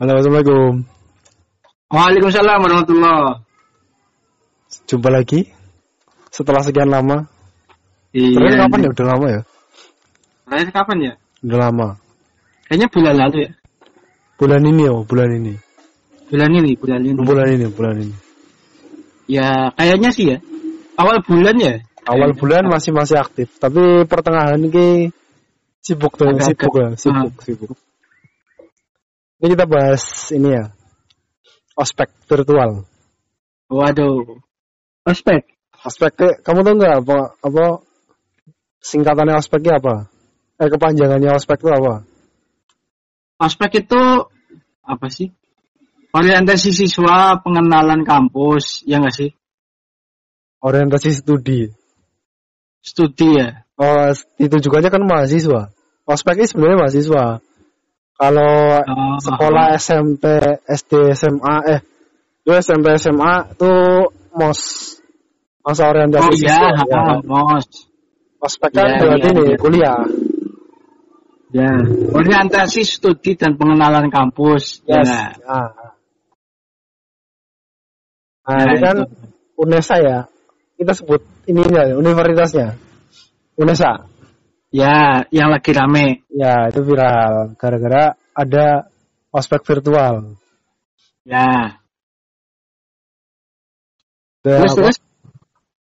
Halo, Assalamualaikum. Waalaikumsalam warahmatullah. Jumpa lagi setelah sekian lama. Iya. Terakhir kapan ya? Udah lama ya? Terakhir kapan ya? Udah lama. Kayaknya bulan lalu ya. Bulan ini oh, bulan ini. Bulan ini, bulan ini. Bulan ini, bulan ini. Ya, kayaknya sih ya. Awal bulan ya. Awal bulan masih masih aktif, tapi pertengahan ini sibuk tuh, sibuk lah, sibuk, sibuk. Ini kita bahas ini ya, ospek virtual. Waduh. Ospek. Ospek, eh, kamu tahu nggak apa apa singkatannya ospeknya apa? Eh kepanjangannya ospek itu apa? Ospek itu apa sih? Orientasi siswa pengenalan kampus, ya nggak sih? Orientasi studi. Studi ya. Oh, itu juga kan mahasiswa. Ospek ini sebenarnya mahasiswa. Kalau Oh, sekolah SMP, SD, SMA, eh, itu SMP, SMA tuh mos masa orientasi Oh iya, siswa, ya. mos. Ospek kan Iya, berarti iya, nih iya. kuliah. Ya. Orientasi studi dan pengenalan kampus. Yes. Ya. Nah, nah Nah, ini kan itu. UNESA ya. Kita sebut ininya universitasnya. UNESA. Ya, yang lagi rame. Ya, itu viral gara-gara ada ospek virtual. Ya. Dan Terus terus.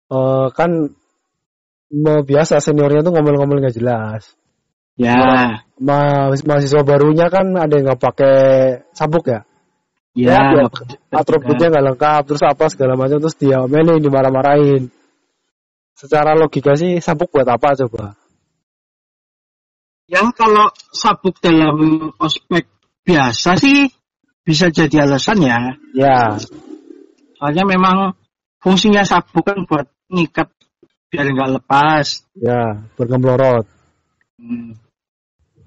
eh, kan mau biasa seniornya tuh ngomel-ngomel nggak jelas. Ya. Ma mahasiswa barunya kan ada yang nggak pakai sabuk ya. Ya. Ya, atributnya nggak lengkap, terus apa segala macam, terus dia omelin, dimarah-marahin. Secara logika sih sabuk buat apa coba? Ya kalau sabuk dalam ospek biasa sih bisa jadi alasan ya. Ya, Soalnya memang fungsinya sabuk kan buat ngikat biar nggak lepas. ya, bergemlorot. Hmm.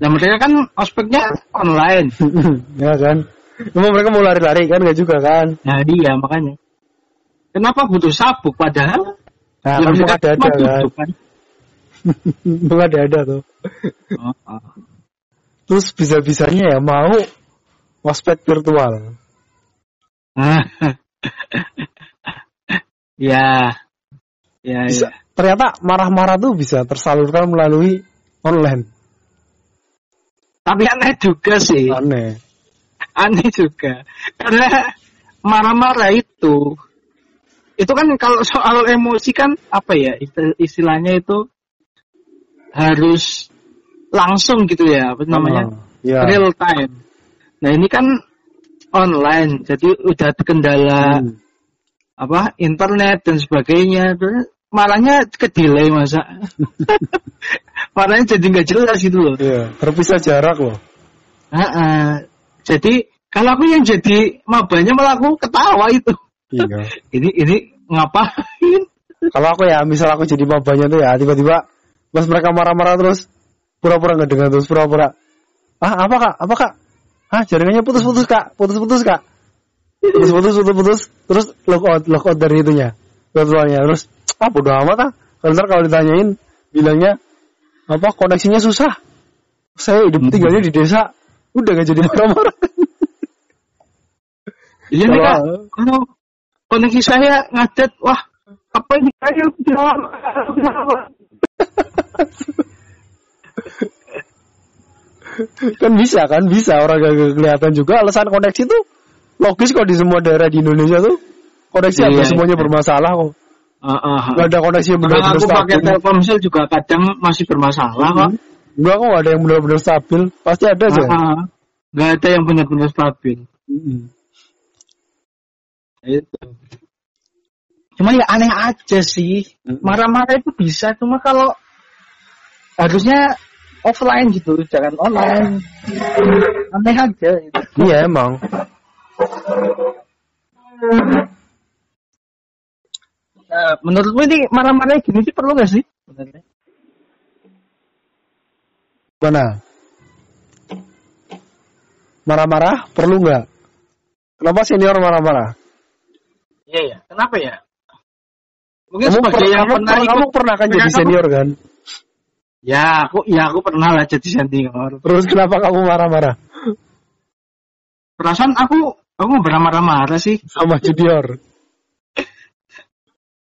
Nah mereka kan ospeknya online. ya kan? Cuma mereka mau lari-lari kan nggak juga kan? Nah iya makanya. Kenapa butuh sabuk padahal Nah, ya kan mereka ada ada kan? duduk kan. Ada ada tuh. Oh, oh. Terus bisa-bisanya ya mau ospek virtual. ya. Ya, Bisa, ya. ternyata marah-marah tuh bisa tersalurkan melalui online. Tapi aneh juga sih. Aneh. aneh juga karena marah-marah itu itu kan kalau soal emosi kan apa ya isti- istilahnya itu harus langsung gitu ya apa namanya Oh, ya. real time nah ini kan online jadi udah kendala Hmm. apa internet dan sebagainya Terus marahnya ke delay masa marahnya jadi nggak jelas gitu loh Iya, terpisah jarak loh. Heeh. Jadi kalau aku yang jadi mabanya malah aku ketawa itu. Iya. Ini ini ngapain? Kalau aku ya, misal aku jadi mabanya tuh ya, tiba-tiba pas mereka marah-marah terus pura-pura nggak dengar terus pura-pura. Ah, apa kak? Apa kak? Hah, jaringannya putus-putus kak, putus-putus kak. Putus-putus, putus-putus, terus lock out, lock out dari itunya, virtualnya. Terus, ah bodo amat ah. Kalau ntar kalau ditanyain, bilangnya apa koneksinya susah. Saya hidup tinggalnya di desa, udah gak jadi marah-marah. Iya nih kak. Koneksi saya ngadet, wah apa ini kayak kan bisa kan bisa orang gak kelihatan juga alasan koneksi tuh logis kok di semua daerah di Indonesia tuh koneksi Iya, hampir iya. semuanya bermasalah kok gak ada koneksi yang Kalau benar-benar aku pakai stabil Telkomsel juga kadang masih bermasalah kok. enggak kok gak ada yang benar-benar stabil pasti ada aja Heeh. Nggak ada yang benar-benar stabil. Mm-mm. Itu. Cuma ya aneh aja sih. Marah-marah itu bisa, cuma kalau harusnya offline gitu, jangan online. Aneh aja. Gitu. iya emang Nah, menurutmu ini marah-marah gini sih perlu gak sih? Sebenarnya. mana marah-marah perlu nggak kenapa senior marah-marah Iya ya. Kenapa ya? Mungkin kamu, sebagai per- yang kamu, pernah kamu pernah kan jadi Kamu- senior kan Ya, aku ya aku pernah lah jadi senior. terus kenapa kamu marah-marah Perasaan aku aku pernah marah-marah sih. sama junior.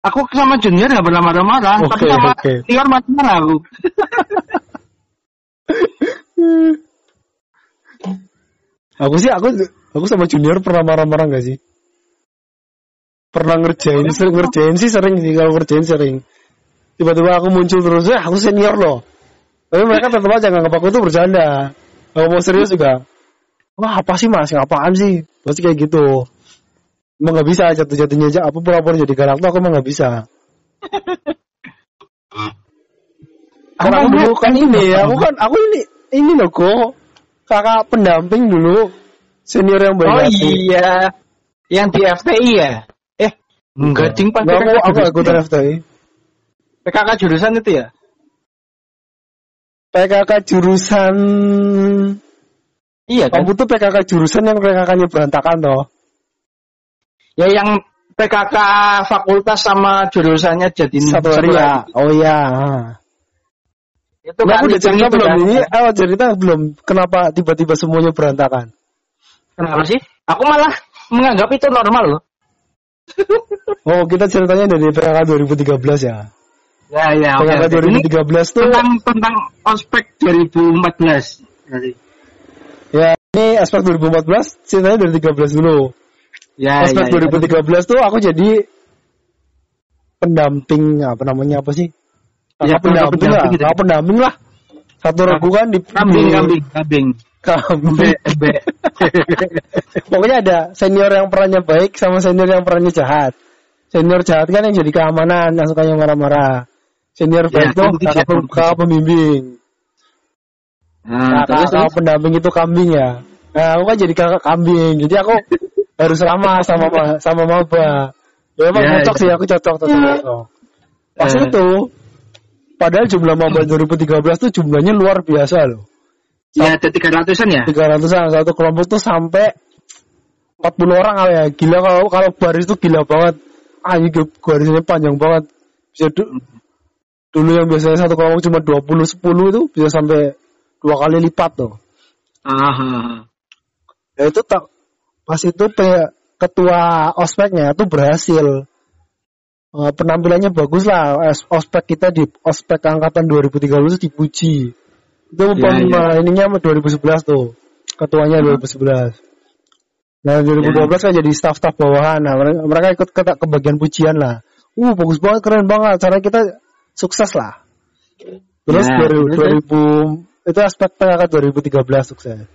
Aku sama junior nggak pernah marah-marah, Oke, tapi sama oke. senior marah-marah aku. Aku sih aku aku sama junior pernah marah-marah gak sih? Pernah ngerjain, sering ngerjain sih sering sih kalau ngerjain sering. Tiba-tiba aku muncul terus, eh aku senior loh. Tapi mereka tetap aja nganggap aku itu bercanda. Kalau mau serius juga, wah apa sih mas, apaan sih? Pasti kayak gitu. Emang gak bisa jatuh-jatuhnya aja, apa pura-pura jadi galak tuh aku emang gak bisa. Karena aku dulu kan ini, aku kan, aku ini, ini loh kok. Kakak pendamping dulu. Senior yang baik Oh iya, yang di FTI ya? Eh, enggak ding pan Enggak, aku, aku ikutan jurusan, FTI. PKK jurusan itu ya? PKK jurusan Iya kan? kamu tuh PKK jurusan yang PKK-nya berantakan toh. Ya yang PKK fakultas sama jurusannya jadi Satu hari ya. Oh iya. Itu Nah, kan aku udah cerita belum kan. ini? Awal cerita belum. Kenapa tiba-tiba semuanya berantakan? Kenapa sih? Aku malah menganggap itu normal loh. Oh kita ceritanya dari PKK 2013 ya. Ya ya. PKK. Ini 2013 tuh tentang tentang ospek 2014. Jadi, ya ini aspek 2014 ceritanya dari 13 dulu. Ya ya, ya. 2013 tuh aku jadi pendamping apa namanya apa sih? Ya, pendamping, pendamping lah, gitu. pendamping lah. Satu regu kan di Kambing kambing kambing. kambing. Pokoknya ada senior yang perannya baik sama senior yang perannya jahat. Senior jahat kan yang jadi keamanan, yang sukanya marah-marah. Senior baik Ya, kompetisi, kakak, kakak pembimbing. Nah, terus terus. kakak pendamping itu kambing ya. Nah, aku kan jadi kakak kambing. Jadi aku harus ramah sama ma- sama maba. Ya emang Ya, cocok ya. sih, aku cocok, cocok, cocok. Pas Eh. itu, padahal jumlah maba 2013 tuh jumlahnya luar biasa loh. Ya ada 300-an ya? 300-an satu kelompok tuh sampai 40 orang kali ya. Gila kalau kalau baris tuh gila banget. Ah, ini garisnya panjang banget. Bisa du- dulu yang biasanya satu kelompok cuma 20 10 itu bisa sampai dua kali lipat tuh. Ah, ah, ah. Ya itu tak pas itu pe- ketua ospeknya tuh berhasil. Eh, penampilannya bagus lah. Ospek kita di ospek angkatan 2013 itu dipuji. Itu Ya, ya. ininya sama 2011 tuh. Ketuanya 2011. Nah, 2012 kan jadi staff-staff bawahan. Nah, mereka, mereka ikut ke, ke bagian pujian lah. Uh, bagus banget, keren banget. Cara kita sukses lah. Terus Ya, dari terus, 2000 itu aspek PKK 2013 sukses.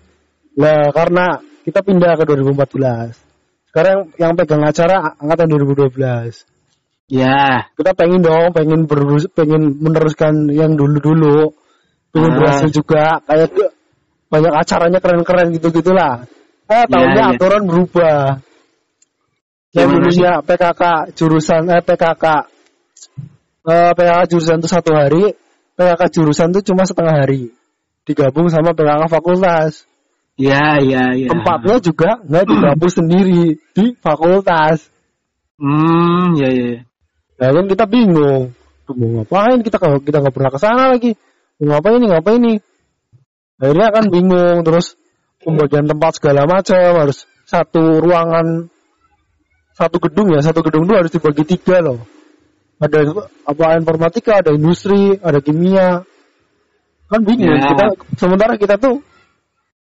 Nah, karena kita pindah ke 2014. Sekarang yang, yang pegang acara angkatan 2012. Ya. Kita pengen dong, pengen berus, pengen meneruskan yang dulu-dulu. Pengen Ah. berhasil juga kayak banyak acaranya keren-keren gitu-gitulah. Eh, tahunnya ya. aturan berubah. Yang dulunya PKK jurusan eh PKK eh, PKK jurusan itu satu hari, PKK jurusan itu cuma setengah hari. Digabung sama PKK fakultas. Ya, ya, ya. Tempatnya juga nggak di kampus sendiri, di fakultas. Hmm, ya, ya. Nah kan kita bingung. Tuh, mau ngapain kita kalau kita nggak pernah ke sana lagi. Mau ngapain nih ngapain nih. Akhirnya kan bingung terus pembagian tempat segala macam harus satu ruangan satu gedung ya satu gedung itu harus dibagi tiga loh. Ada apa informatika, ada industri, ada kimia. Kan bingung. Ya. Kita sementara kita tuh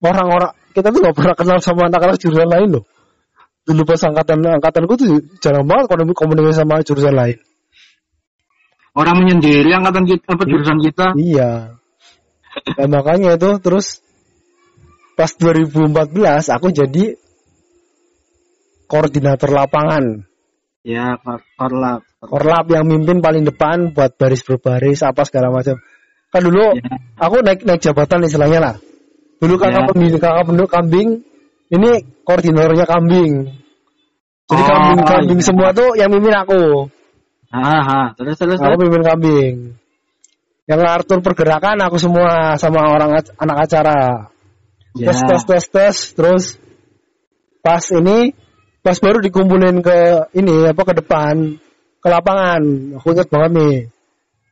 orang-orang kita tuh nggak pernah kenal sama anak-anak jurusan lain loh. Dulu pas angkatan angkatanku tuh jarang banget komunikasi sama jurusan lain. Orang menyendiri angkatan kita, apa jurusan kita? Iya. Nah, makanya itu terus pas 2014 aku jadi koordinator lapangan. Ya, Kor- korlap. Korlap yang mimpin paling depan buat baris berbaris apa segala macam. Kan dulu Ya. aku naik naik jabatan istilahnya lah. Dulu kakak Ya. pembina kakak penduduk kambing, ini koordinatornya kambing. Jadi Oh, kambing kambing iya. semua tuh yang mimpin aku. Ah, ah. terus terus. Aku pimpin kambing. Yang ngatur pergerakan aku semua sama orang anak acara. Ya. Tes tes tes tes terus pas ini pas baru dikumpulin ke ini apa ke depan ke lapangan. Aku ingat banget nih.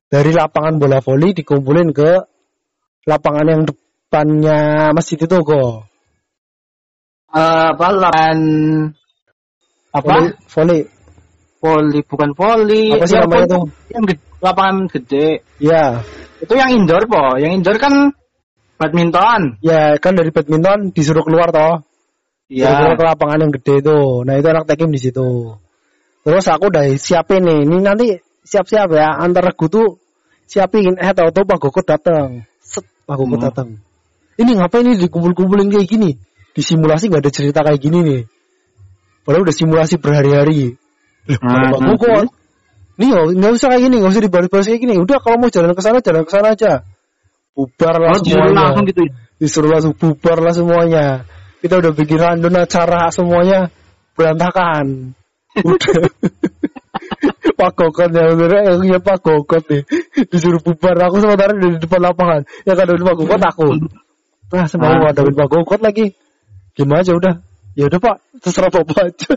Dari lapangan bola voli dikumpulin ke lapangan yang depannya masjid itu kok. Eh, apa lapangan apa Volley, volley. voli bukan voli Apa sih Ya, namanya tuh? yang gede, lapangan gede Ya, itu yang indoor po yang indoor kan badminton ya kan dari badminton disuruh keluar toh. Disuruh keluar ke lapangan yang gede itu. Nah itu anak tekim di situ. Terus aku udah siapin nih. Ini nanti siap-siap ya. Antar regu tuh siapin. Eh tahu-tahu Pak Gokot datang. Set, Pak Gokot Hmm. datang. Ini ngapain ini dikumpul-kumpulin kayak gini? Di simulasi nggak ada cerita kayak gini nih. Padahal udah simulasi berhari-hari. Loh, Hmm, Pak Gokot. Nih oh, nggak usah kayak gini, nggak usah dibaris-baris kayak gini. Udah kalau mau jalan ke sana, jalan ke sana aja. Bubar lah oh semuanya langsung gitu ya disuruh langsung bubar lah semuanya. Kita udah bikin random acara semuanya berantakan. Udah. Pak Gokot ya bener yang punya Pak Gokot nih disuruh bubar aku sementara di depan lapangan yang ada Pak Gokot aku nah semua Ah. ada Pak Gokot lagi gimana aja udah. Ya udah Pak. Terserah Bapak aja.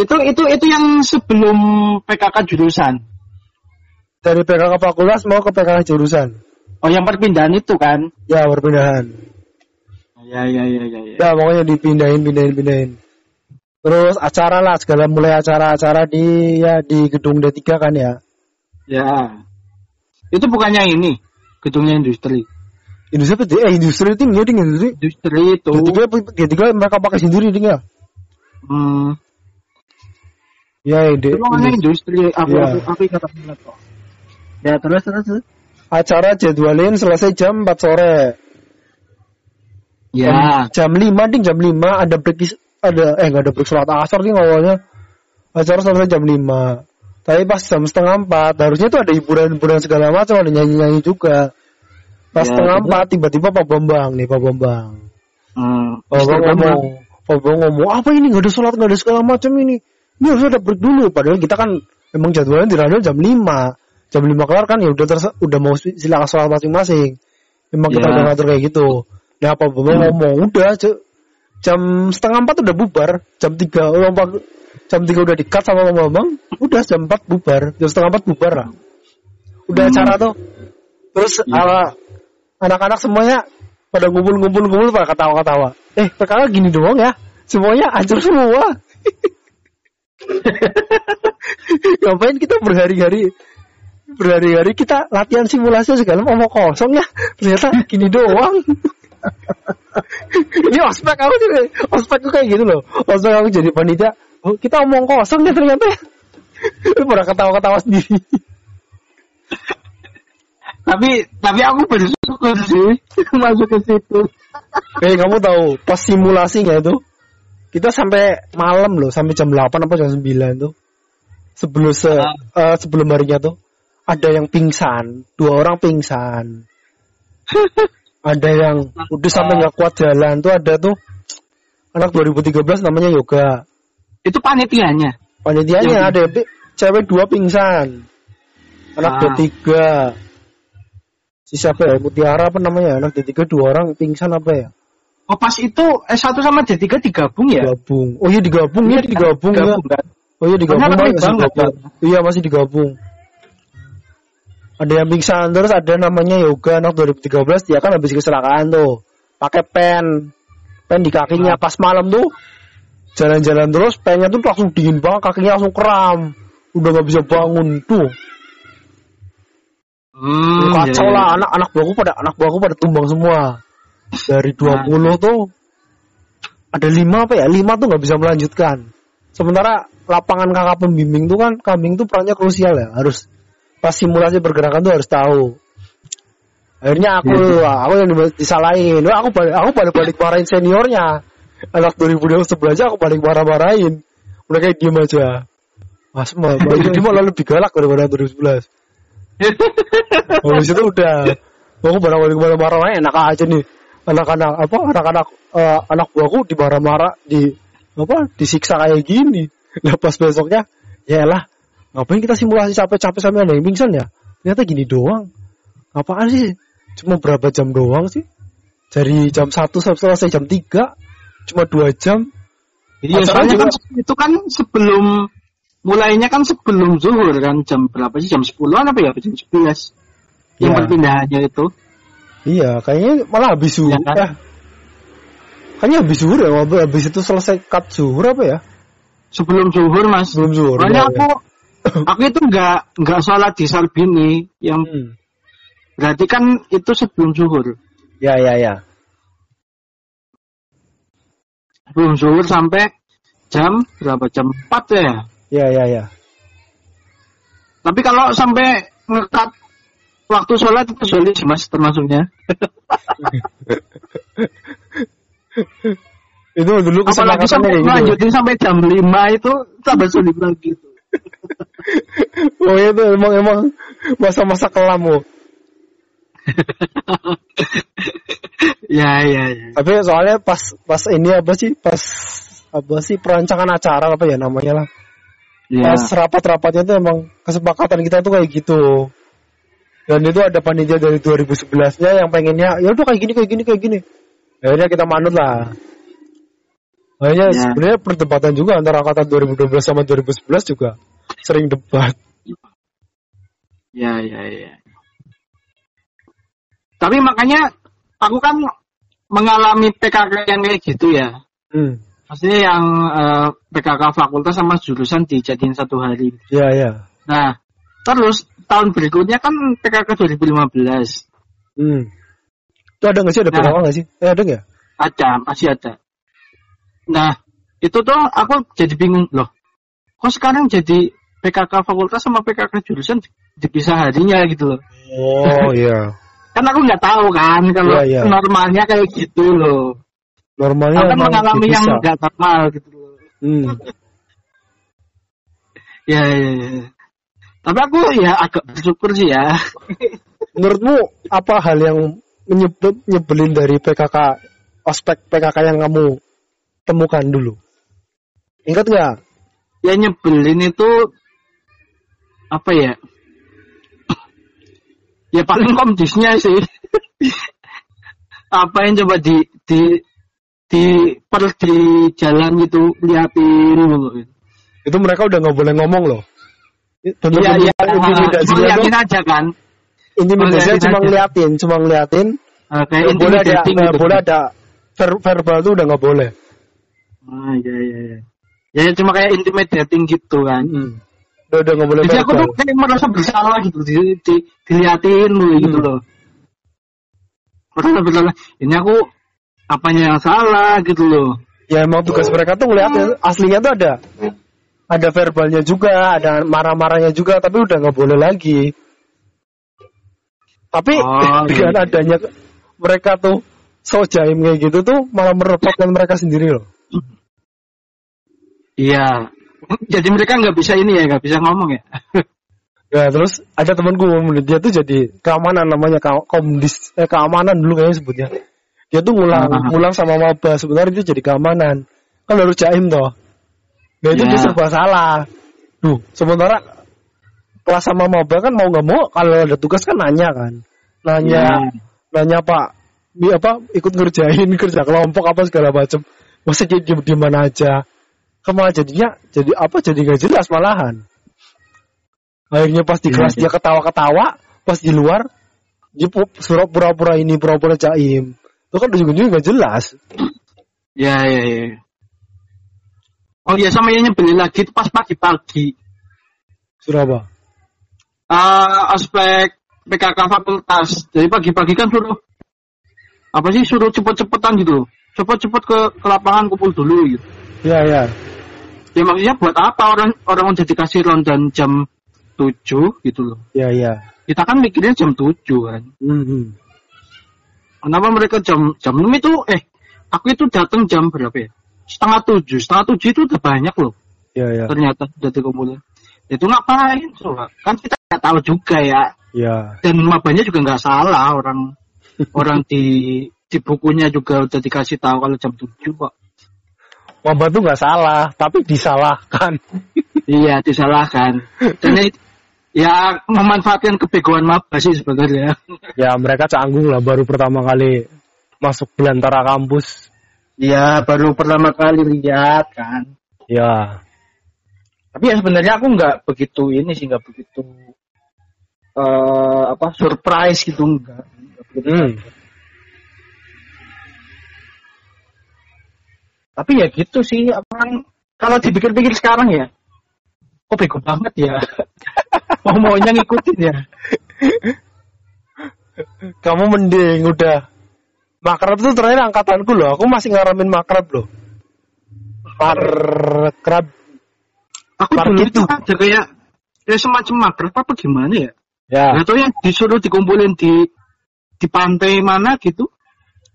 Itu itu itu yang sebelum PKK jurusan? Dari PKK fakultas mau ke PKK jurusan. Oh yang perpindahan itu kan? Ya perpindahan. Ya ya ya ya, ya. ya pokoknya dipindahin pindahin pindahin. Terus acara lah segala mulai acara-acara di ya di gedung D3 kan ya? Ya. Itu bukannya ini gedungnya industri. Industri apa eh industri itu nggak ding industri Industri itu. D3 D3 mereka pakai sendiri ding ya Hmm. ya ide Itu namanya industri. Aku Iya. aku aku ingat kok. Ya terus terus. acara jadwalin selesai jam 4 sore Ya. jam 5 ding jam 5 ada break ada eh nggak ada break sholat asar nih awalnya acara selesai jam 5 tapi pas jam setengah empat harusnya tuh ada hiburan-hiburan segala macam ada nyanyi-nyanyi juga pas Ya, setengah itu- empat tiba-tiba Pak Bambang nih Pak Bambang. Hmm. Pak Bambang ngomong Pak Bambang ngomong apa ini? Nggak ada sholat nggak ada segala macam ini. Ini harus ada break dulu. Padahal kita kan memang jadwalnya di radio jam 5 jam 5 kelar kan ya udah terse- udah mau silakan sholat masing-masing. Memang kita Ya. udah ngatur kayak gitu. Nah Pak Bambang ngomong udah jam setengah empat udah bubar. Jam tiga Pak- jam tiga udah dikat sama Pak Bambang udah jam empat bubar. Jam setengah empat bubar lah. Udah acara tuh. Terus ala- anak-anak semuanya pada ngumpul-ngumpul-ngumpul pada ketawa-ketawa. Eh PKK gini doang ya. Semuanya hancur semua. Ngapain kita berhari-hari berhari-hari kita latihan simulasi segala mau kosong ya? Ternyata gini doang. Ini ospek aku juga ospekku kayak gitu loh. Ospek aku jadi panitia. Oh, kita omong kosong ya ternyata Lu pada ketawa-ketawa sendiri Tapi tapi aku bersyukur sih. Masuk ke situ. Eh kamu tahu pas simulasinya itu? Kita sampai malam loh sampai jam 8 apa jam 9 tuh. Sebelum se eh, sebelum harinya tuh ada yang pingsan. Dua orang pingsan. Ada yang udah sampai nggak kuat jalan tuh ada tuh anak 2013 namanya yoga. Itu panitianya. panitianya Yang- ada cewek dua pingsan. Anak Ah. D3 si siapa ya? Mutiara apa namanya? Anak D3 dua orang pingsan apa ya? Oh pas itu S1 sama D3 digabung ya? digabung. Oh iya digabung iya Iya, digabung ya. kan? oh iya digabung. Banget, digabung. iya masih digabung. Ada yang pingsan terus ada namanya yoga anak 2013 dia kan habis kecelakaan tuh. Pakai pen. Pen di kakinya. Pas malam tuh jalan-jalan terus pennya tuh langsung dingin banget kakinya langsung kram. Udah nggak bisa bangun tuh Hmm, kacau iya, lah iya. anak-anak buahku pada anak buahku pada tumbang semua. Dari 20 tuh ada lima apa ya? Lima tuh nggak bisa melanjutkan. Sementara lapangan kakak pembimbing tuh kan kambing tuh perannya krusial ya harus pas simulasi pergerakan tuh harus tahu. Akhirnya aku aku yang di- disalahin. Wah, aku balik aku balik balik marahin seniornya. Anak 2011 aja aku balik marah marahin mereka diem aja. Mas mah jadi malah lebih galak daripada 2011 Habis itu udah aku barang balik ke mana marah enak aja nih. Anak-anak apa anak-anak eh, anak buahku dimarah-marah di apa disiksa kayak gini. Nah pas besoknya ya lah ngapain kita simulasi capek-capek sampai ada yang pingsan ya? Ternyata gini doang. Apaan sih? Cuma berapa jam doang sih? Dari jam 1 sampai selesai jam 3 cuma dua jam. Iya, Acara soalnya juga- kan itu kan sebelum mulainya kan sebelum zuhur kan jam berapa sih jam 10-an apa ya jam 11 yang perpindahannya itu iya kayaknya malah habis Iya kan? eh, Kayaknya habis zuhur ya, habis itu selesai cut zuhur apa ya? Sebelum zuhur mas. Sebelum zuhur. Soalnya ya, aku aku itu nggak nggak sholat di Salbini yang ya. Hmm. berarti kan itu sebelum zuhur. Ya ya ya. Sebelum zuhur sampai jam berapa? Jam 4 ya. Ya ya ya. Tapi kalau sampai ngekat waktu sholat itu sulit sih mas termasuknya. Itu dulu Apalagi sampai gitu. lanjutin sampai jam 5 itu tambah sulit lagi. Oh iya itu emang emang masa-masa kelam oh. ya ya ya. Tapi soalnya pas pas ini apa sih? Pas apa sih perancangan acara apa ya namanya lah. Ya. Pas rapat-rapatnya tuh emang kesepakatan kita tuh kayak gitu. Dan itu ada panitia dari 2011-nya yang pengennya ya udah kayak gini kayak gini kayak gini. Akhirnya kita manut lah. Akhirnya Ya. sebenarnya perdebatan juga antara angkatan 2012 sama 2011 juga sering debat. Ya, ya, ya. Tapi makanya aku kan mengalami PKK yang kayak gitu ya. Hmm. Maksudnya yang eh, PKK fakultas sama jurusan dijadiin satu hari. Ya ya. Nah, terus tahun berikutnya kan PKK 2015. Hmm. Itu ada nggak sih ada Nah. PKK nggak sih? Eh ada nggak? Ada, masih ada. Nah, itu tuh aku jadi bingung loh. Kok sekarang jadi PKK fakultas sama PKK jurusan dipisah harinya gitu loh. Oh iya. Kan aku nggak tahu kan kalau Iya, iya. normalnya kayak gitu loh. Normalnya kan emang mengalami yang nggak normal gitu loh. Hmm. Ya, ya, ya. Tapi aku ya agak bersyukur sih ya. Menurutmu apa hal yang menyebel, nyebelin dari PKK ospek PKK yang kamu temukan dulu? Ingat nggak? Ya nyebelin itu apa ya? Ya paling komdisnya sih. apa yang coba di di di per di jalan gitu liatin dulu. Itu mereka udah nggak boleh ngomong loh. Bentuk Iya iya. Cuma intimidasinya tuh, liatin aja kan. intimidasinya liatin cuma ngeliatin, cuma ngeliatin. Eh, kayak boleh ada, gitu. boleh ada ver- verbal tuh udah nggak boleh. Ah iya iya iya. Ya cuma kayak intimidating gitu kan. Hmm. Udah udah nggak boleh Jadi aku tuh kayak merasa bersalah gitu, di, di, diliatin dulu gitu Hmm. loh. Merasa bersalah. Ini aku apanya yang salah gitu loh. Ya emang tugas mereka tuh ngeliatin. Aslinya tuh ada ada verbalnya juga, ada marah-marahnya juga, tapi udah nggak boleh lagi. Tapi Oh, dengan iya. adanya mereka tuh so jaim kayak gitu tuh malah merepotkan mereka sendiri loh. Iya. Jadi mereka nggak bisa ini ya, nggak bisa ngomong ya. Ya terus ada temanku dia tuh jadi keamanan namanya komdis eh, keamanan dulu kayaknya sebutnya. Dia tuh ngulang Ah. ngulang sama maba sebenarnya dia jadi keamanan. Kan harus jaim toh. Nah itu Ya. dia serba salah. Duh, sementara kelas sama maba kan mau nggak mau kalau ada tugas kan nanya kan. Nanya, Ya. nanya Pak, ini apa ikut ngerjain kerja kelompok apa segala macem. Masa dia diem diem aja. Ke mana jadinya jadi apa jadi nggak jelas malahan. Akhirnya pas di Iya, kelas iya. dia ketawa-ketawa, pas di luar dia pura-pura ini pura-pura jaim. Itu kan ujung-ujungnya nggak jelas. Ya ya ya. Oh iya sama yang nyebelin lagi itu pas pagi-pagi. Suruh apa? Ah, aspek PKK fakultas. Jadi pagi-pagi kan suruh apa sih suruh cepet-cepetan gitu. Cepet-cepet ke, ke lapangan kumpul dulu gitu. Ya ya. Ya maksudnya buat apa orang orang udah dikasih rondan jam 7 gitu loh. Ya ya. Kita kan mikirnya jam 7 kan. Hmm, hmm. Kenapa mereka jam jam 6 itu eh aku itu datang jam berapa ya? Setengah tujuh, setengah tujuh itu udah banyak loh. Ya ya. Ternyata udah dikumpulin. Itu ngapain? Coba? Kan kita nggak tahu juga ya. Ya. Dan mabanya juga nggak salah orang orang di di bukunya juga udah dikasih tahu kalau jam 7 kok. Maba tuh nggak salah, tapi disalahkan. Iya, disalahkan. Dan ya memanfaatkan kebegoan maba sih sebenarnya. ya mereka canggung lah baru pertama kali masuk belantara kampus. Iya, baru pertama kali lihat kan. Ya. Tapi ya sebenarnya aku nggak begitu ini sih nggak begitu eh apa surprise gitu enggak. Hmm. Tapi ya gitu sih, kan kalau dipikir-pikir sekarang ya, kok bego banget ya. Mau maunya ngikutin ya. Kamu mending udah makrab tuh terakhir angkatanku loh. Aku masih ngaramin makrab loh. Makrab. Aku Parkir dulu itu ada kayak kayak semacam makrab apa gimana ya? Ya. Gak tau yang disuruh dikumpulin di di pantai mana gitu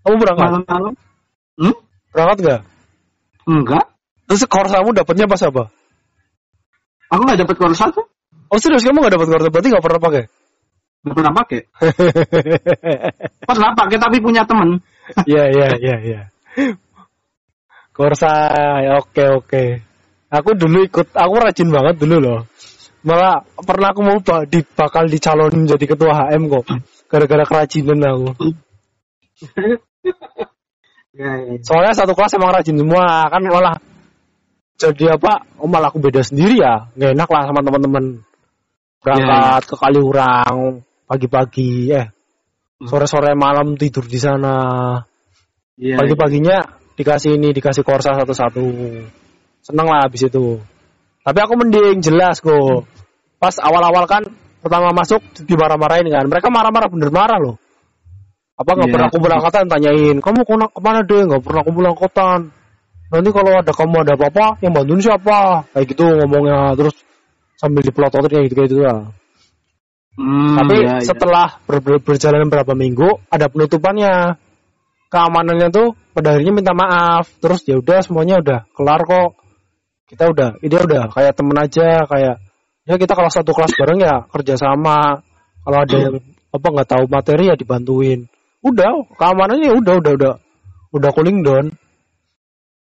Kamu berangkat? malam-malam. Hmm? Berangkat gak? Enggak. Terus korsamu dapatnya pas apa? Aku nggak dapat korsa tuh. Oh serius kamu gak dapat korsa? Berarti gak pernah pakai? Nggak pernah pakai. Pernah pakai tapi punya temen. Iya iya iya iya. Korsa, ya, oke oke. Aku dulu ikut, aku rajin banget dulu loh. Malah pernah aku mau di, bakal dicalonin jadi ketua HM kok. Gara-gara kerajinan aku. Ya, ya. Soalnya satu kelas emang rajin semua kan malah jadi apa? Oh malah aku beda sendiri ya. Nggak enak lah sama teman-teman. Berangkat ke Kaliurang pagi-pagi eh sore-sore malam tidur di sana. Iya, Pagi-paginya dikasih ini, dikasih korsa satu-satu. Seneng lah habis itu. Tapi aku mending jelas kok. Pas awal-awal kan pertama masuk dimarah-marahin kan. Mereka marah-marah bener marah loh. Apa nggak Iya. pernah kumpul angkatan tanyain, kamu ke mana, ke mana deh? Nggak pernah kumpul angkatan. Nanti kalau ada kamu ada apa-apa, yang bantuin siapa? Kayak gitu ngomongnya terus sambil dipelototin kayak gitu kayak gitu lah. Hmm, Tapi iya. setelah ber- ber- berjalan beberapa minggu ada penutupannya. Keamanannya tuh pada akhirnya minta maaf. Terus ya udah semuanya udah kelar kok. Kita udah, ini udah kayak temen aja kayak ya kita kalau satu kelas bareng ya kerjasama. Kalau ada yang apa nggak tahu materi ya dibantuin. Udah keamanannya udah udah udah udah cooling down.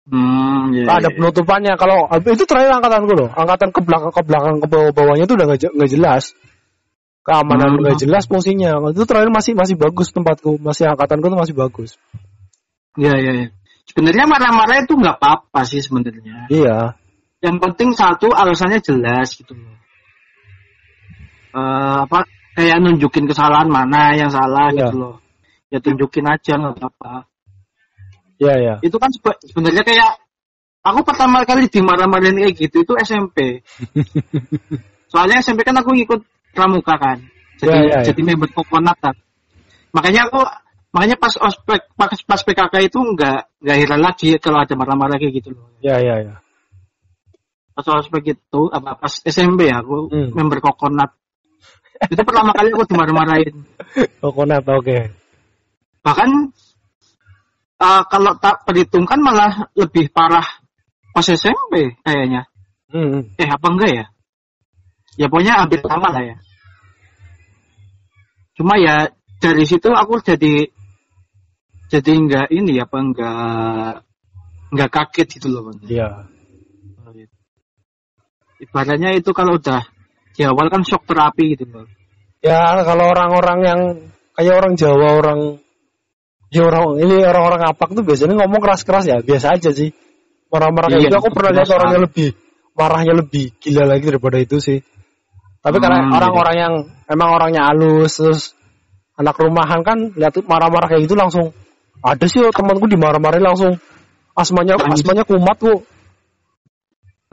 Hmm, iya, ada iya. penutupannya. Kalau itu terakhir angkatanku loh. Angkatan ke belakang ke belakang ke bawah bawahnya tuh udah nggak je- nggak jelas. Keamanan Hmm. nggak jelas fungsinya. Itu terakhir masih masih bagus tempatku. Masih angkatanku tuh masih bagus. Iya, iya, iya. Sebenarnya marah-marah itu nggak apa-apa sih sebenarnya. Iya. Yang penting satu alasannya jelas gitu loh. Eh, apa kayak nunjukin kesalahan mana yang salah Iya. gitu loh. Ya tunjukin aja nggak apa-apa. Iya iya. Itu kan sebe- sebenarnya kayak aku pertama kali dimarah-marahin kayak gitu itu SMP. Soalnya SMP kan aku ikut pramuka kan. Jadi Iya, iya, iya. jadi member kokonat kan. Makanya aku makanya pas ospek pas, pas PKK itu nggak nggak heran lagi kalau ada marah-marah kayak gitu loh. Iya iya iya. Pas ospek itu apa pas SMP ya aku Hmm. member kokonat. itu pertama kali aku dimarah-marahin. Coconut oke. Bahkan eh, kalau tak perhitungkan malah lebih parah pas SMP kayaknya. Hmm. Eh apa enggak ya? Ya pokoknya hampir sama lah ya. Cuma ya dari situ aku jadi jadi enggak ini apa enggak enggak kaget gitu loh. Iya. Ibaratnya itu kalau udah di awal kan shock terapi gitu loh. Ya kalau orang-orang yang kayak orang Jawa orang ya orang ini orang-orang apak tuh biasanya ngomong keras-keras ya biasa aja sih. Marah-marah kayak Iya, gitu aku pernah lihat biasa. orang yang lebih marahnya lebih gila lagi daripada itu sih. Tapi karena Hmm, orang-orang yang emang orangnya halus terus anak rumahan kan lihat marah-marah kayak gitu langsung ada sih temanku dimarah-marahin langsung asmanya Nangis. asmanya kumat kok.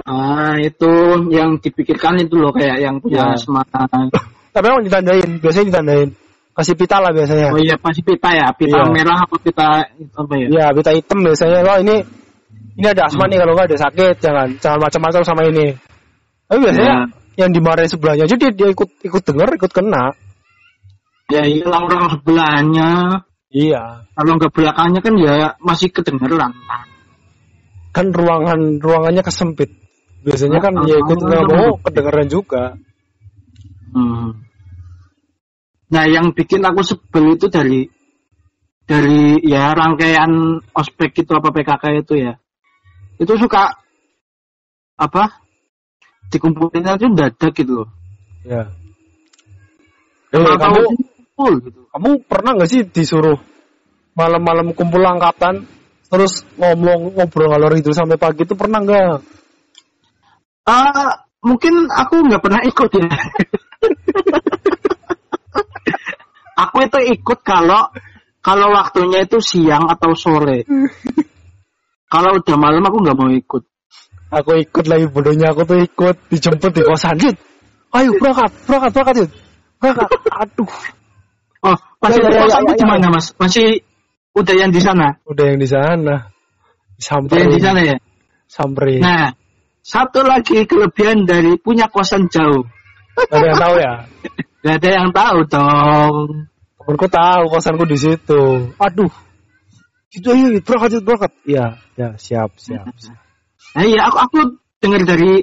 Ah itu yang dipikirkan itu loh kayak yang Ya. punya asma. Tapi emang ditandain, biasanya ditandain. Kasih pita lah biasanya. Oh iya pasti pita ya, pita Iya. merah apa pita apa ya? Iya, pita hitam biasanya. Loh ini ini ada asma nih kalau nggak ada sakit, jangan jangan macam-macam sama ini. Tapi biasanya Ya. yang dimarahin sebelahnya aja dia, dia ikut ikut denger, ikut kena. Ya iya orang sebelahnya. Iya. Kalau nggak belakangnya kan ya masih kedengeran. Kan ruangan ruangannya kesempit. Biasanya kan Ah, ya ikut ah, nggak ah. mau kedengeran juga. Hmm. Nah, yang bikin aku sebel itu dari dari ya rangkaian ospek itu apa PKK itu ya. Itu suka apa? Dikumpulin aja dadak gitu loh. Ya. Eh, Emang kamu kumpul gitu. kamu pernah nggak sih disuruh malam-malam kumpul angkatan terus ngomong ngobrol ngalor itu sampai pagi itu pernah nggak? Ah, mungkin aku nggak pernah ikut ya. aku itu ikut kalau kalau waktunya itu siang atau sore. kalau udah malam aku nggak mau ikut. Aku ikut lagi bodohnya aku tuh ikut dijemput di kosan Yud. Ayo berangkat, berangkat, berangkat Yud. Berangkat. Aduh, Oh, masih Ya, ya, ya, kosanmu ya, di ya. mana mas? Masih udah yang di sana? udah yang di sana. Udah yang di sana ya. samperin. Nah, satu lagi kelebihan dari punya kosan jauh. Ada yang tahu ya. Gak ada yang tahu dong. Temenku tahu kosanku di situ. Aduh. Gitu ayo berangkat berangkat. Iya, ya siap, siap. siap. Nah iya, aku aku dengar dari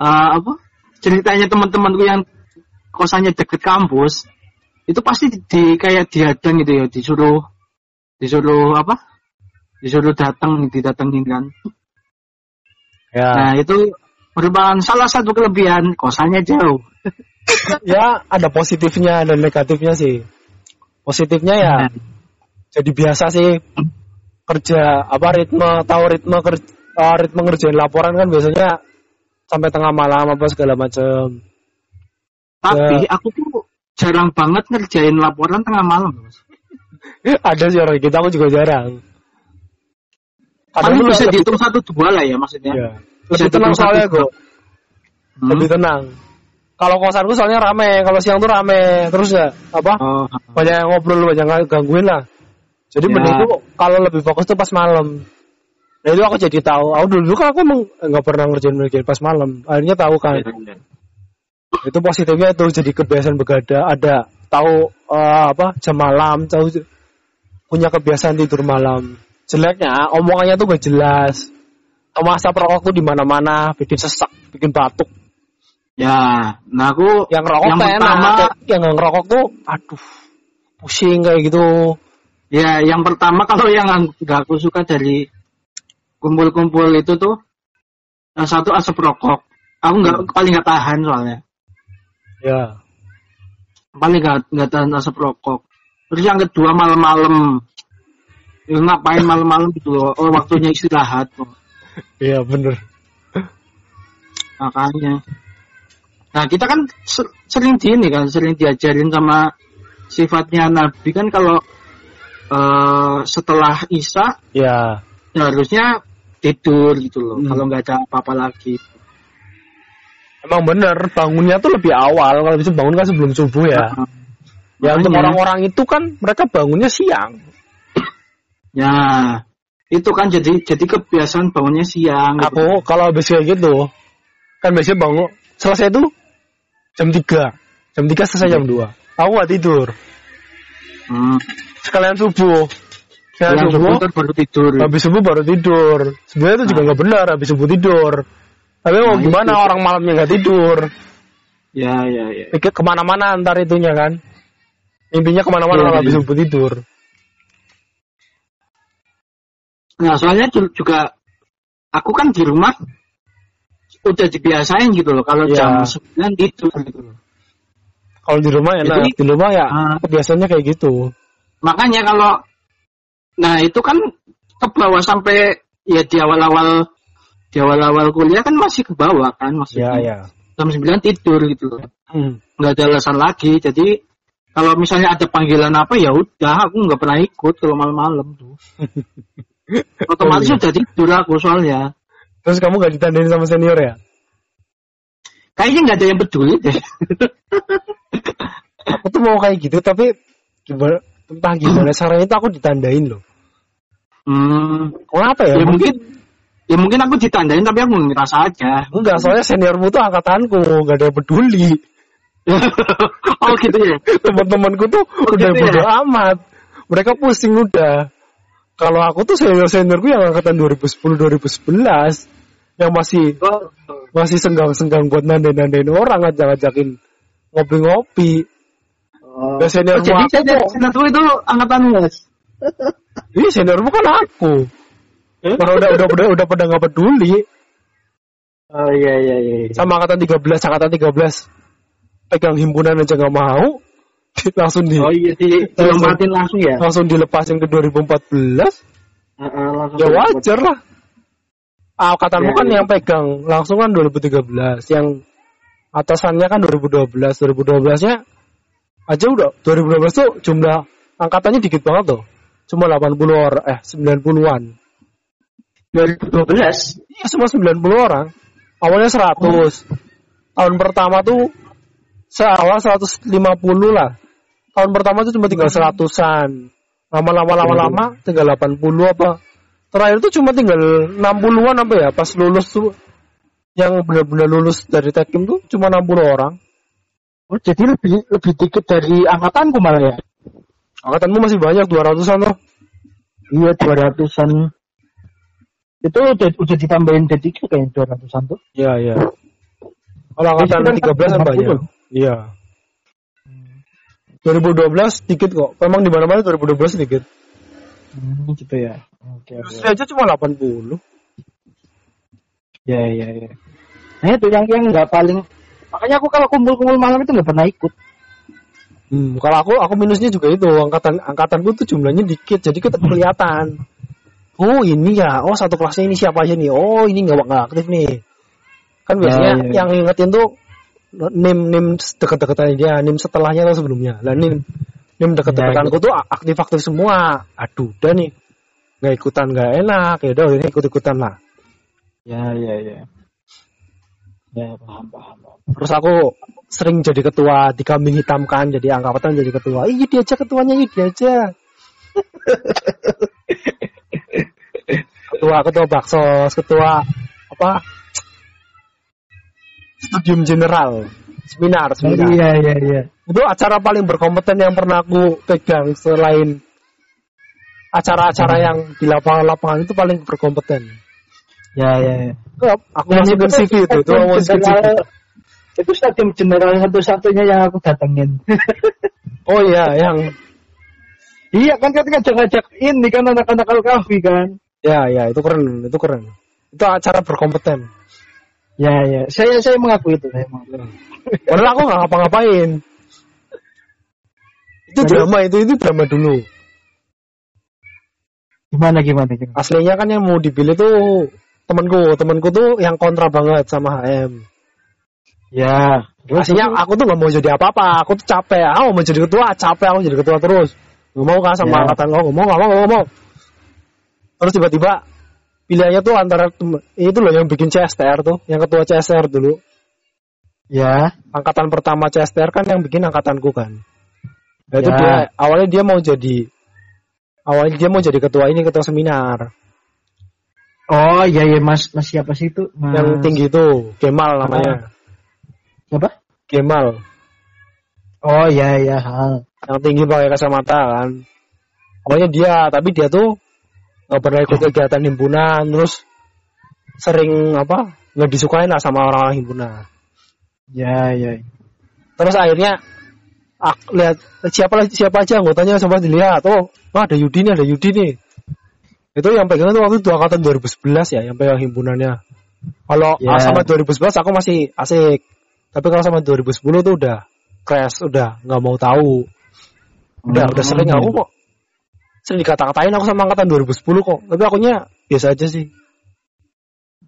eh, apa ceritanya teman-temanku yang kosannya deket kampus, itu pasti di, di- kayak dihadang gitu ya, disuruh disuruh apa? Disuruh datang, didatengin kan. Ya. Nah itu merupakan salah satu kelebihan kosannya jauh. ya ada positifnya dan negatifnya sih. Positifnya ya Nah, jadi biasa sih kerja apa ritme tahu ritme kerja ritme ngerjain laporan kan biasanya sampai tengah malam apa segala macam. tapi Ya. aku tuh jarang banget ngerjain laporan tengah malam. Ada sih orang kita aku juga jarang. Lu bisa dihitung satu dua lah ya maksudnya. ya. Lebih tenang soalnya kok. Hmm. Lebih tenang. Kalau kosanku soalnya rame, kalau siang tuh rame, terus ya apa? Oh, Banyak yang ngobrol, banyak yang gangguin lah. Jadi Ya. mending tuh kalau lebih fokus tuh pas malam. Nah itu aku jadi tahu. Aku dulu kan aku emang nggak pernah ngerjain ngerjain pas malam. Akhirnya tahu kan. Itu positifnya itu jadi kebiasaan begadang. Ada tahu eh, apa jam malam, tahu punya kebiasaan tidur malam. Jeleknya omongannya tuh gak jelas. Sama asap rokok tuh di mana-mana, bikin sesak, bikin batuk. Ya, nah aku Yang ngerokok Yang enak, pertama- yang ngerokok tuh, aduh, pusing kayak gitu. Ya, yang pertama kalau yang nggak aku suka dari kumpul-kumpul itu tuh yang satu asap rokok. Aku nggak paling nggak tahan soalnya. Ya, Paling nggak nggak tahan asap rokok. Terus yang kedua malam-malam. Ya, ngapain malam-malam gitu loh. Oh, waktunya istirahat. Iya bener. makanya. Nah, kita kan ser- sering di ini kan, sering diajarin sama sifatnya Nabi kan kalau eh, setelah Isya Ya, ya harusnya tidur gitu loh Hmm. kalau nggak ada apa-apa lagi emang bener bangunnya tuh lebih awal. Kalau bisa bangun kan sebelum subuh ya. Ya untuk orang-orang itu kan mereka bangunnya siang. ya itu kan jadi jadi kebiasaan bangunnya siang gitu. Aku kalau habis kayak gitu, kan biasanya bangun selesai itu jam 3. Jam 3 selesai jam 2. Aku gak tidur. hmm. Sekalian subuh. Sekalian subuh, subuh kan baru tidur habis subuh baru tidur. Sebenarnya itu juga nggak benar habis subuh tidur. Tapi mau Nah, gimana itu. orang malamnya nggak tidur? ya ya ya Pikir ke mana-mana antar itunya kan. Intinya ke mana-mana Iya, kalau habis iya. subuh tidur. Nah soalnya ju- juga aku kan di rumah udah dibiasain gitu loh kalau Ya. jam 9 tidur gitu loh. Kalau di rumah enak, Jadi- di rumah ya Ah. biasanya kayak gitu. makanya kalau nah itu kan ke bawah sampai ya di awal-awal di awal-awal kuliah kan masih ke bawah kan Ya maksudnya ya. jam 9 tidur gitu loh Hmm. nggak ada alasan lagi jadi kalau misalnya ada panggilan apa ya udah aku nggak pernah ikut kalau malam-malam tuh otomatis iya. udah tidur aku soalnya Terus kamu gak ditandain sama senior ya? kayaknya nggak ada yang peduli deh Aku tuh mau kayak gitu tapi gimana, entah gimana caranya itu aku ditandain loh. hmm, Kenapa ya? ya mungkin ya mungkin aku ditandain tapi aku ngerasa aja Enggak, soalnya seniormu tuh angkatanku, gak ada yang peduli. oh gitu ya Teman-temanku tuh Oh, udah gitu bodo ya? amat. Mereka pusing udah. Kalau aku tuh senior-seniorku yang angkatan 2010-2011 yang masih oh, masih senggang-senggang buat nandain-nandain orang ngajak-ngajakin ngopi-ngopi. oh. Dan senior Oh, jadi aku senior, tuh- senior itu angkatan mas? Ini seniormu kan aku. Kalau udah udah udah udah pada nggak peduli. Oh iya iya iya sama angkatan 13, angkatan 13 pegang himpunan aja nggak mau, langsung di Oh iya sih, dilompatin langsung ya? langsung dilepasin ke 2014, Heeh, langsung ya wajar lah. Angkatanmu Ya, kan ya. yang pegang langsung kan 2013, yang atasannya kan 2012, 2012 nya aja udah 2012 tuh jumlah angkatannya dikit banget tuh, cuma 80 orang, eh 90-an. 2012. Iya semua 90 orang. Awalnya 100. Tahun pertama tuh seawal 150 lah. Tahun pertama tuh cuma tinggal seratusan. Lama-lama lama-lama tinggal 80 apa. Terakhir tuh cuma tinggal 60-an apa ya pas lulus tuh yang benar-benar lulus dari Tekim tuh cuma 60 orang. Oh, jadi lebih lebih dikit dari angkatanku malah ya. Angkatanmu masih banyak 200-an loh. Iya, 200-an. Itu udah, udah ditambahin jadi kayak 200-an tuh. Iya, iya. Kalau angkatan Jadi kan 13 kan banyak. 50. Iya. 2012 dikit kok. Memang di mana-mana 2012 dikit. Hmm, gitu ya. Oke, oke. Industri aja cuma 80. Ya, ya, ya. Nah itu yang yang nggak paling makanya aku kalau kumpul-kumpul malam itu nggak pernah ikut. Hmm, kalau aku aku minusnya juga itu angkatan angkatanku tuh jumlahnya dikit jadi kita kelihatan. Oh ini ya, oh satu kelasnya ini siapa aja nih? Oh ini nggak nggak aktif nih. Kan biasanya Ya, ya. yang ngingetin tuh nim nim deket-deketannya dia, nim setelahnya atau sebelumnya. Lah nim nim deket-deketanku tuh aktif-aktif semua. Aduh, udah nih nggak ikutan nggak enak ya udah ini ikut-ikutan lah. Ya, ya, ya. Ya, paham, paham. Terus aku sering jadi ketua, dikambing hitamkan jadi angkatan jadi ketua. Iya dia aja ketuanya, iya dia aja. ketua ketua baksos, ketua apa? Studium general, seminar, seminar. Iya, iya, iya. Itu acara paling berkompeten yang pernah aku pegang selain acara-acara yang di lapangan-lapangan itu paling berkompeten. Ya, ya, ya. Aku masukin CV itu, itu aku masukin CV. itu stadium general satu-satunya yang aku datengin. Oh iya, yang iya kan kan ngajak-ngajak ini kan anak-anak Alkafi kan. Ya, ya, itu keren, itu keren. Itu acara berkompeten. Ya, ya. Saya saya mengakui itu, saya mengakui. Padahal aku nggak ngapa-ngapain. Itu Terus? drama itu, itu drama dulu. Gimana gimana gimana. Aslinya kan yang mau dipilih tuh temanku, temanku tuh yang kontra banget sama HM. Ya. Aslinya aku tuh nggak mau jadi apa-apa, aku tuh capek. Aku mau jadi ketua, capek aku jadi ketua terus. Nggak mau kan sama Ya. angkatan kau, nggak mau, nggak mau, nggak mau. Terus tiba-tiba pilihannya tuh antara itu loh yang bikin CSTR tuh, yang ketua CSTR dulu. Ya. angkatan pertama CSTR kan yang bikin angkatanku kan. Nah, itu Ya. dia awalnya dia mau jadi awalnya dia mau jadi ketua ini ketua seminar Oh iya iya Mas Mas siapa sih itu? Mas... yang tinggi itu Kemal namanya. Siapa? Kemal Oh iya iya. yang tinggi pakai kacamata kan. Awalnya dia tapi dia tuh nggak pernah ikut kegiatan himpunan terus sering apa nggak disukain lah sama orang-orang himpunan. Ya ya. Terus akhirnya ak, lihat siapa siapa aja anggotanya coba dilihat. Oh, wah ada Yudi nih, ada Yudi nih. Itu yang pegang itu waktu itu angkatan 2011 ya, yang pegang himpunannya. Kalau Ya. sama 2011 aku masih asik. Tapi kalau sama 2010 tuh udah crash, udah nggak mau tahu. Udah udah Hmm. sering aku kok sering dikata-katain aku sama angkatan 2010 kok. Tapi akunya biasa aja sih.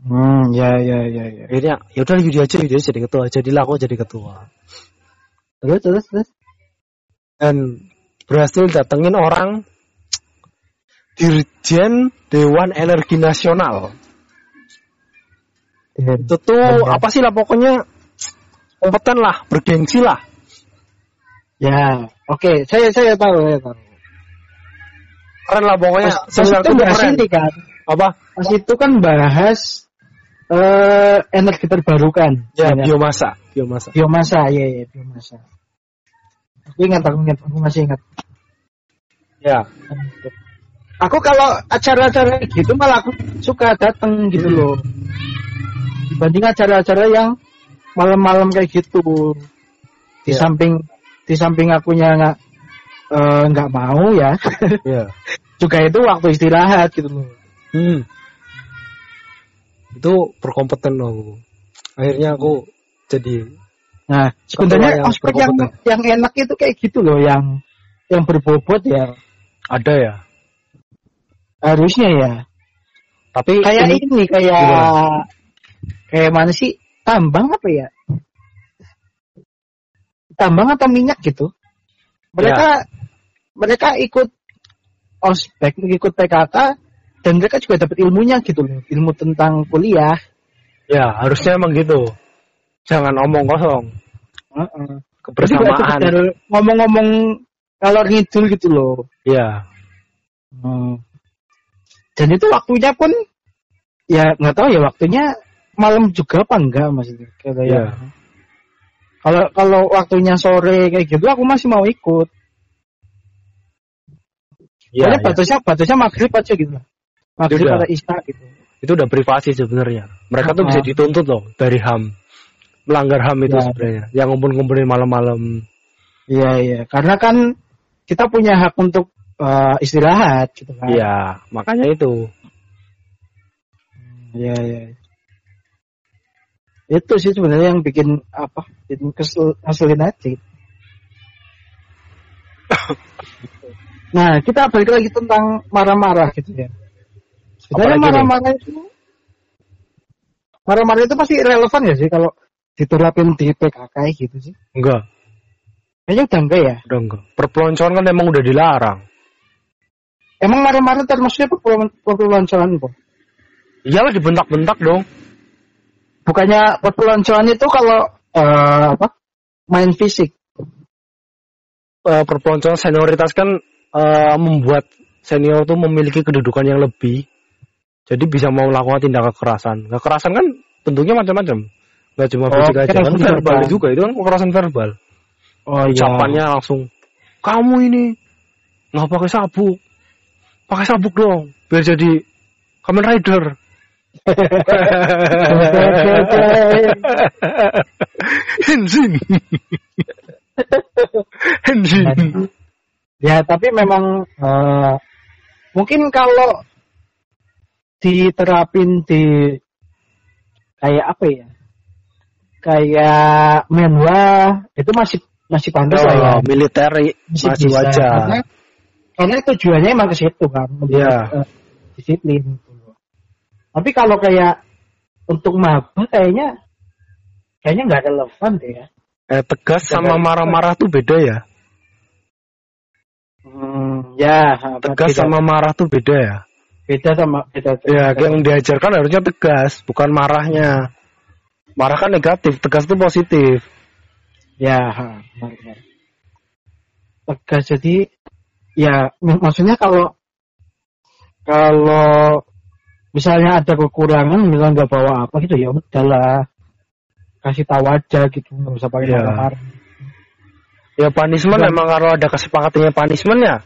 Hmm ya ya ya ya. Akhirnya ya udah Yudi aja, Yudi aja jadi ketua. Jadilah aku jadi ketua. Terus terus terus. dan berhasil datengin orang Dirjen Dewan Energi Nasional. Itu tuh Dan- apa sih lah pokoknya kompeten lah, bergengsi lah. Ya, oke, saya saya tahu, saya tahu. Keren lah pokoknya. Pas, itu bahas keren. ini kan, Apa? pas itu kan bahas eh energi terbarukan, Ya, Banyak. biomasa, biomasa. biomasa, ya ya biomasa. Aku ingat, aku ingat, aku masih ingat. Ya. Aku kalau acara-acara gitu malah aku suka datang gitu loh. Dibanding acara-acara yang malam-malam kayak gitu. Di Ya. samping di samping akunya nggak eh, nggak mau ya. Ya. juga itu waktu istirahat gitu loh. Hmm. Itu berkompeten loh. Akhirnya aku jadi Nah, sebenarnya yang ospek yang yang enak itu kayak gitu loh, yang yang berbobot ya ada ya. harusnya ya. Tapi Kayak ini- ini, kayak Gimana? kayak mana sih? Tambang apa ya? Tambang atau minyak gitu. Mereka Ya. Mereka ikut ospek, ikut PKK dan mereka juga dapat ilmunya gitu loh ilmu tentang kuliah Ya, harusnya emang gitu. Jangan omong kosong. Heeh. Jadi nggak Kebersamaan. ngomong-ngomong kalau ngidul gitu loh Ya, Hmm. dan itu waktunya pun ya nggak tahu ya waktunya malam juga apa enggak maksudnya kayak Iya. kalau kalau waktunya sore kayak gitu aku masih mau ikut ya, ya. batasnya batasnya maghrib aja gitu lah. Maghrib atau isya gitu. Itu udah privasi sebenarnya. Mereka tuh Ah. bisa dituntut loh dari HAM. Melanggar HAM itu Ya. sebenarnya. Yang ngumpul-ngumpulin malam-malam. Iya iya. Karena kan kita punya hak untuk eh, istirahat gitu kan. Iya, makanya itu. Iya iya. Itu sih sebenarnya yang bikin apa? Bikin kesel, ngeselin aja. nah, kita balik lagi tentang marah-marah gitu ya. Sebenarnya marah-marah itu marah-marah itu pasti relevan ya sih kalau diterapin di PKK gitu sih. Enggak, Kayaknya udah enggak ya. udah enggak. Perpeloncoan kan emang udah dilarang. Emang marah-marah termasuknya perpelon- perpeloncoan kok. Iyalah dibentak-bentak dong. Bukannya perpeloncoan itu kalau eh, apa? Main fisik. Eh, perpeloncoan senioritas kan eh, membuat senior tuh memiliki kedudukan yang lebih. Jadi bisa mau melakukan tindak kekerasan. Kekerasan kan bentuknya macam-macam. Gak cuma Oh, fisik aja, kan kekerasan verbal juga. Itu kan kekerasan verbal. Oh Ucapannya langsung, kamu ini nggak pakai sabuk, pakai sabuk dong, biar jadi Kamen Rider. Henshin. Henshin. Ya, tapi memang eh, mungkin kalau diterapin di kayak apa ya? Kayak menwa itu masih masih pantas lah ya. Oh, militer masih bisa. wajar. Karena, karena tujuannya emang ke situ kan, untuk Iya. eh, disiplin. gitu. Tapi kalau kayak untuk maba kayaknya kayaknya nggak relevan deh ya. Eh, tegas sama marah-marah tuh beda ya. Hmm, ya, Tegas beda, sama marah tuh beda ya. beda sama beda. Ya, yang diajarkan harusnya tegas, bukan marahnya. Marah kan negatif, tegas tuh positif. Ya, benar, benar. Tegas jadi ya mak- maksudnya kalau kalau misalnya ada kekurangan misalnya nggak bawa apa gitu ya udahlah kasih tahu aja gitu nggak usah pakai Iya. marah-marah. Ya punishment emang kalau ada kesepakatannya punishment ya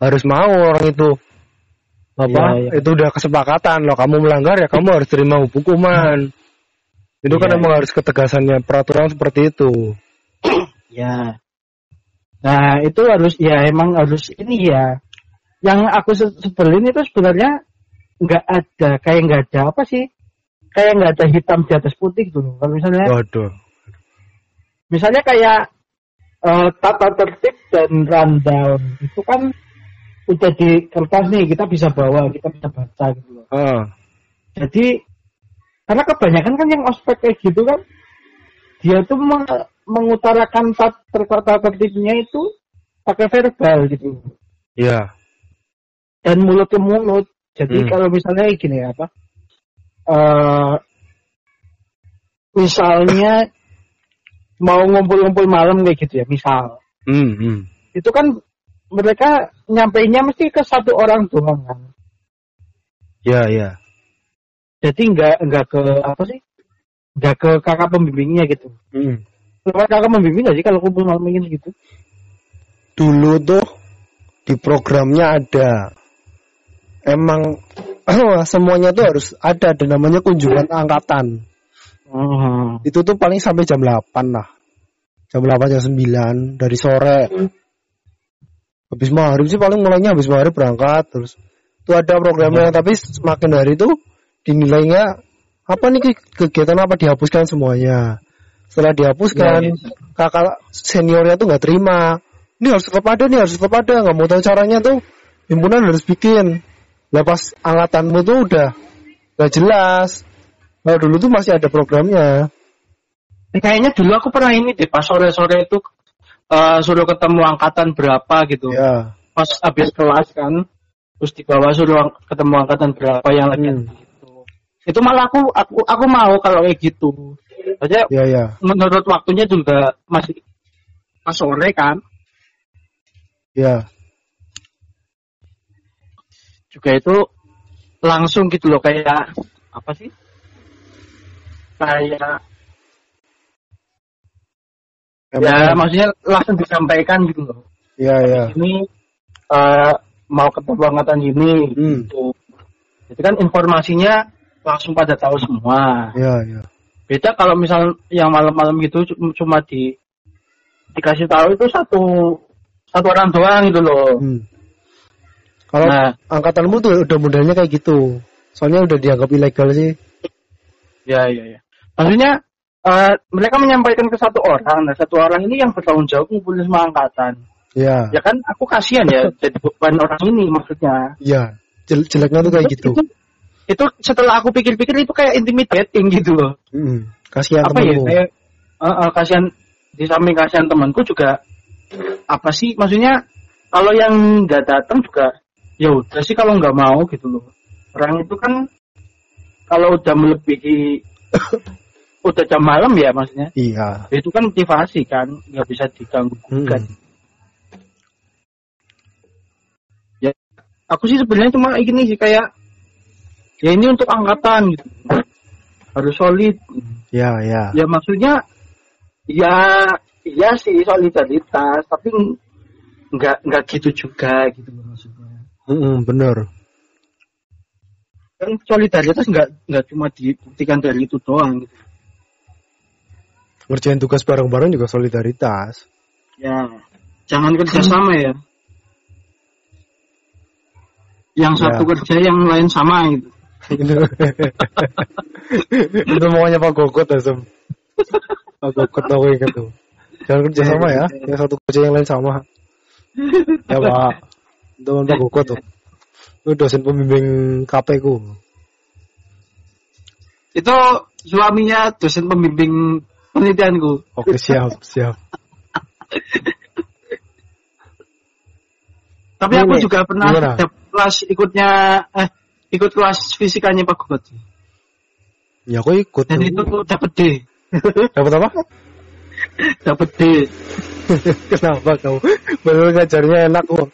harus mau orang itu. Apa? Iya, iya. Itu udah kesepakatan loh. Kamu melanggar ya kamu harus terima hukuman. Itu kan Iya, emang harus ketegasannya peraturan seperti itu. Ya. Nah, itu harus ya emang harus ini ya. Yang aku se- sebelin itu sebenarnya nggak ada kayak nggak ada apa sih? Kayak nggak ada hitam di atas putih gitu loh. Kalau misalnya Waduh. misalnya kayak eh, tata tertib dan rundown itu kan udah di kertas nih kita bisa bawa, kita bisa baca gitu loh. Ah, Jadi karena kebanyakan kan yang ospek kayak gitu kan dia tuh meng- mengutarakan tat- tata tertibnya itu pakai verbal gitu iya. dan mulut ke mulut. Jadi Hmm. kalau misalnya gini ya apa? eh misalnya mau ngumpul-ngumpul malam kayak gitu ya, misal Hmm, hmm. itu kan mereka nyampeinnya mesti ke satu orang doang kan. Ya, ya. Jadi nggak nggak ke apa sih? Nggak ke kakak pembimbingnya gitu. Hmm. Lewat kakak pembimbing nggak sih kalau kumpul malam ini gitu? Dulu tuh di programnya ada emang semuanya tuh harus ada ada namanya kunjungan angkatan. Hmm. Itu tuh paling sampai jam 8 lah. Jam 8 jam 9 dari sore. Habis maghrib sih paling mulainya habis maghrib berangkat terus. Itu ada programnya tapi semakin hari itu dinilainya apa nih ke- kegiatan apa dihapuskan semuanya. Setelah dihapuskan Ya, kakak seniornya tuh nggak terima. Ini harus tetap ada nih harus tetap ada nggak mau tahu caranya tuh himpunan harus bikin. Lah pas angkatanmu tuh udah nggak jelas. Nah dulu tuh masih ada programnya. Eh, kayaknya dulu aku pernah ini deh pas sore-sore itu eh, suruh ketemu angkatan berapa gitu. Ya. Pas habis kelas kan. terus dibawa suruh ketemu angkatan berapa yang lagi Hmm. gitu. Itu malah aku aku aku mau kalau kayak gitu. Aja Ya ya. menurut waktunya juga masih pas sore kan. Ya. Juga itu langsung gitu loh kayak apa sih? Kayak ya Emang- maksudnya langsung disampaikan gitu loh. Ya ya. Ini eh, mau angkatan ini Hmm. gitu. Jadi kan informasinya langsung pada tahu semua. Ya ya. Beda kalau misal yang malam-malam gitu cu- cuma di dikasih tahu itu satu satu orang doang gitu loh. Hmm. Kalau Nah, angkatanmu tuh udah modelnya kayak gitu. Soalnya udah dianggap ilegal sih. ya ya ya. Maksudnya eh, mereka menyampaikan ke satu orang, nah satu orang ini yang bertanggung jawab ngumpulin semua angkatan. Ya. Ya kan aku kasihan ya jadi beban orang ini maksudnya. Ya. Jel- jeleknya tuh kayak gitu. Itu, itu setelah aku pikir-pikir itu kayak intimidating gitu loh. Hmm. Kasihan apa ya temenmu. kayak eh, eh, kasihan di samping kasihan temanku juga apa sih maksudnya kalau yang nggak datang juga ya udah sih kalau nggak mau gitu loh orang itu kan kalau udah melebihi udah jam malam ya maksudnya Iya. itu kan privasi kan nggak bisa diganggu gugat Hmm. aku sih sebenarnya cuma gini sih kayak ya ini untuk angkatan gitu harus solid Ya ya. ya maksudnya ya iya sih solidaritas tapi nggak nggak gitu juga gitu maksudnya Hmm, bener. kan solidaritas nggak nggak cuma dibuktikan dari itu doang gitu. Ngerjain tugas bareng-bareng juga solidaritas. ya jangan kerjasama ya yang Ya. satu kerja yang lain sama gitu itu maunya Pak Gokot Asem. Pak Gokot tau kayak gitu. Jangan kerja sama ya. Yang satu kerja yang lain sama. Ya Pak. Teman Pak Gokot tuh. Itu dosen pembimbing KP ku. itu suaminya dosen pembimbing penelitianku Oke siap siap. tapi Ini, aku juga pernah gimana? kelas ikutnya eh ikut kelas fisikanya Pak Gugot Ya aku ikut. dan tuh. itu dapat D Dapat apa? dapat D Kenapa kau? Baru ngajarnya enak kok.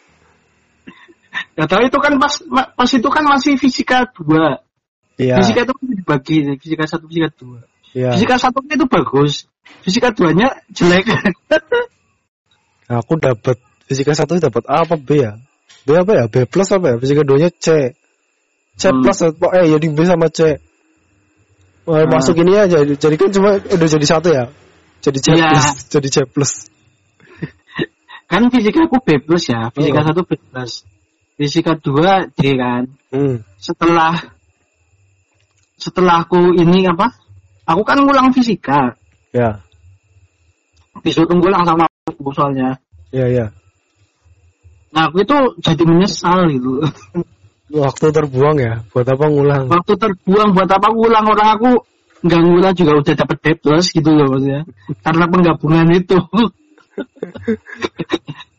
Gak tahu itu kan pas pas itu kan masih fisika dua. Iya. Fisika itu kan dibagi fisika satu fisika dua. Iya. Fisika satu itu bagus. Fisika duanya jelek. Nah, aku dapat fisika satu dapat A apa B ya? B apa ya? B plus apa ya? Fisika dua nya C. C Hmm. plus atau eh jadi B sama C. Wah, Ah. masuk ini aja. Jadi kan cuma udah jadi satu ya. Jadi C Iya. plus. Jadi C plus. kan fisika aku B plus ya. Fisika Oh. satu B plus. Fisika dua D kan. Hmm. Setelah setelah aku ini apa? Aku kan ngulang fisika. Ya. Disuruh ngulang sama aku soalnya. Ya ya. Nah aku itu jadi menyesal gitu. Waktu terbuang ya. Buat apa ngulang? Waktu terbuang buat apa ngulang orang aku nggak ngulang juga udah dapet D plus gitu loh maksudnya. Karena penggabungan itu.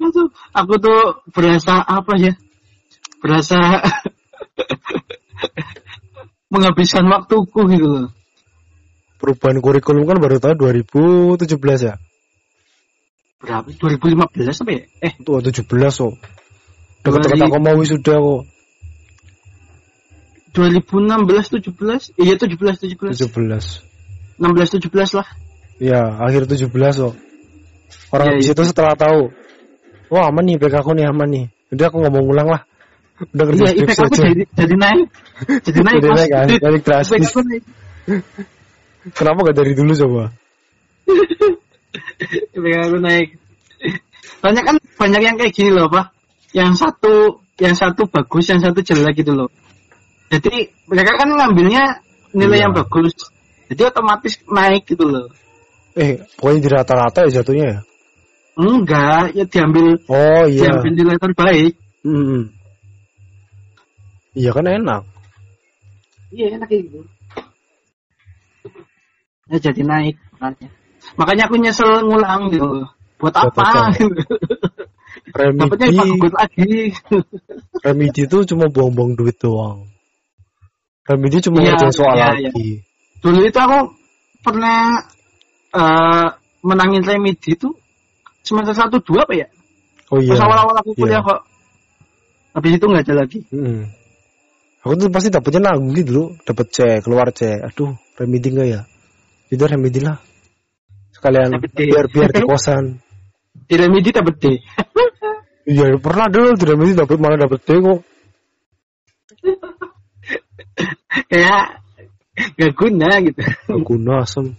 Itu aku tuh berasa apa ya? Berasa menghabiskan waktuku gitu loh. Perubahan kurikulum kan baru tahun 2017 ya. Berapa? 2015 apa ya? Eh, Tuh 17 kok. Deket-deket Dua aku mau wisuda kok. 2016 17? Iya 17 17. 17. 16 17 lah. Ya, akhir 17 kok. Orang di iya. situ setelah tahu, wah aman nih, PK aku nih aman nih. Udah aku nggak mau ngulang lah. Udah kerja Iya, IPK aku jadi jadi naik. Jadi naik. Jadi naik kan, naik drastis. IPK aku naik. Kenapa gak dari dulu coba? IPK aku naik. Banyak kan banyak yang kayak gini loh, Pak. Yang satu yang satu bagus, yang satu jelek gitu loh. Jadi mereka kan ngambilnya nilai Iya. yang bagus. Jadi otomatis naik gitu loh. Eh, pokoknya di rata-rata ya jatuhnya ya. Enggak, ya diambil Oh iya. diambil nilai terbaik. Hmm. Iya kan enak. Iya enak kayak gitu. Ya jadi naik makanya. Makanya aku nyesel ngulang gitu. Buat Buat apa? apa? Remedi, Dapatnya lagi. remedi itu cuma buang-buang duit doang. Remedi cuma Iya, ngerjain soal iya, lagi. Dulu itu aku pernah eh menangin remedi itu semester satu dua apa ya? Oh iya. Pas awal-awal aku kuliah Iya. kok. Habis itu nggak ada lagi. Mm. Aku tuh pasti dapetnya nanggung gitu loh, dapet C, keluar C. Aduh, remedi enggak ya? Itu remedi lah. Sekalian biar biar di kosan. Di remedi dapat D. Iya, pernah dulu di remedi dapet malah dapet D kok. Kayak nggak guna gitu. Gak guna asem.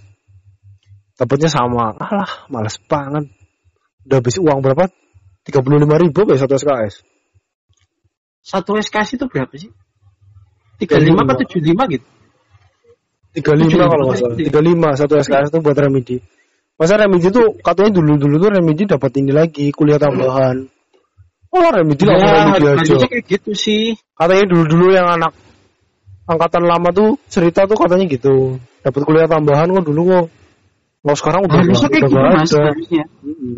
Dapetnya sama. Alah, males banget. Udah habis uang berapa? 35 ribu kayak satu SKS. Satu SKS itu berapa sih? 35 apa 75 gitu? 35 Tujuh kalau nggak salah. pasti. 35 satu SKS itu buat remedi. Masa remedi tuh katanya dulu-dulu tuh remedi dapat ini lagi kuliah tambahan. Oh remedi langsung remedi Ya, aja. kayak gitu sih. Katanya dulu-dulu yang anak angkatan lama tuh cerita tuh katanya gitu. Dapat kuliah tambahan kok dulu kok. Kalau sekarang udah Harusnya kayak gitu nggak mas. ada. Harusnya. Mm-mm.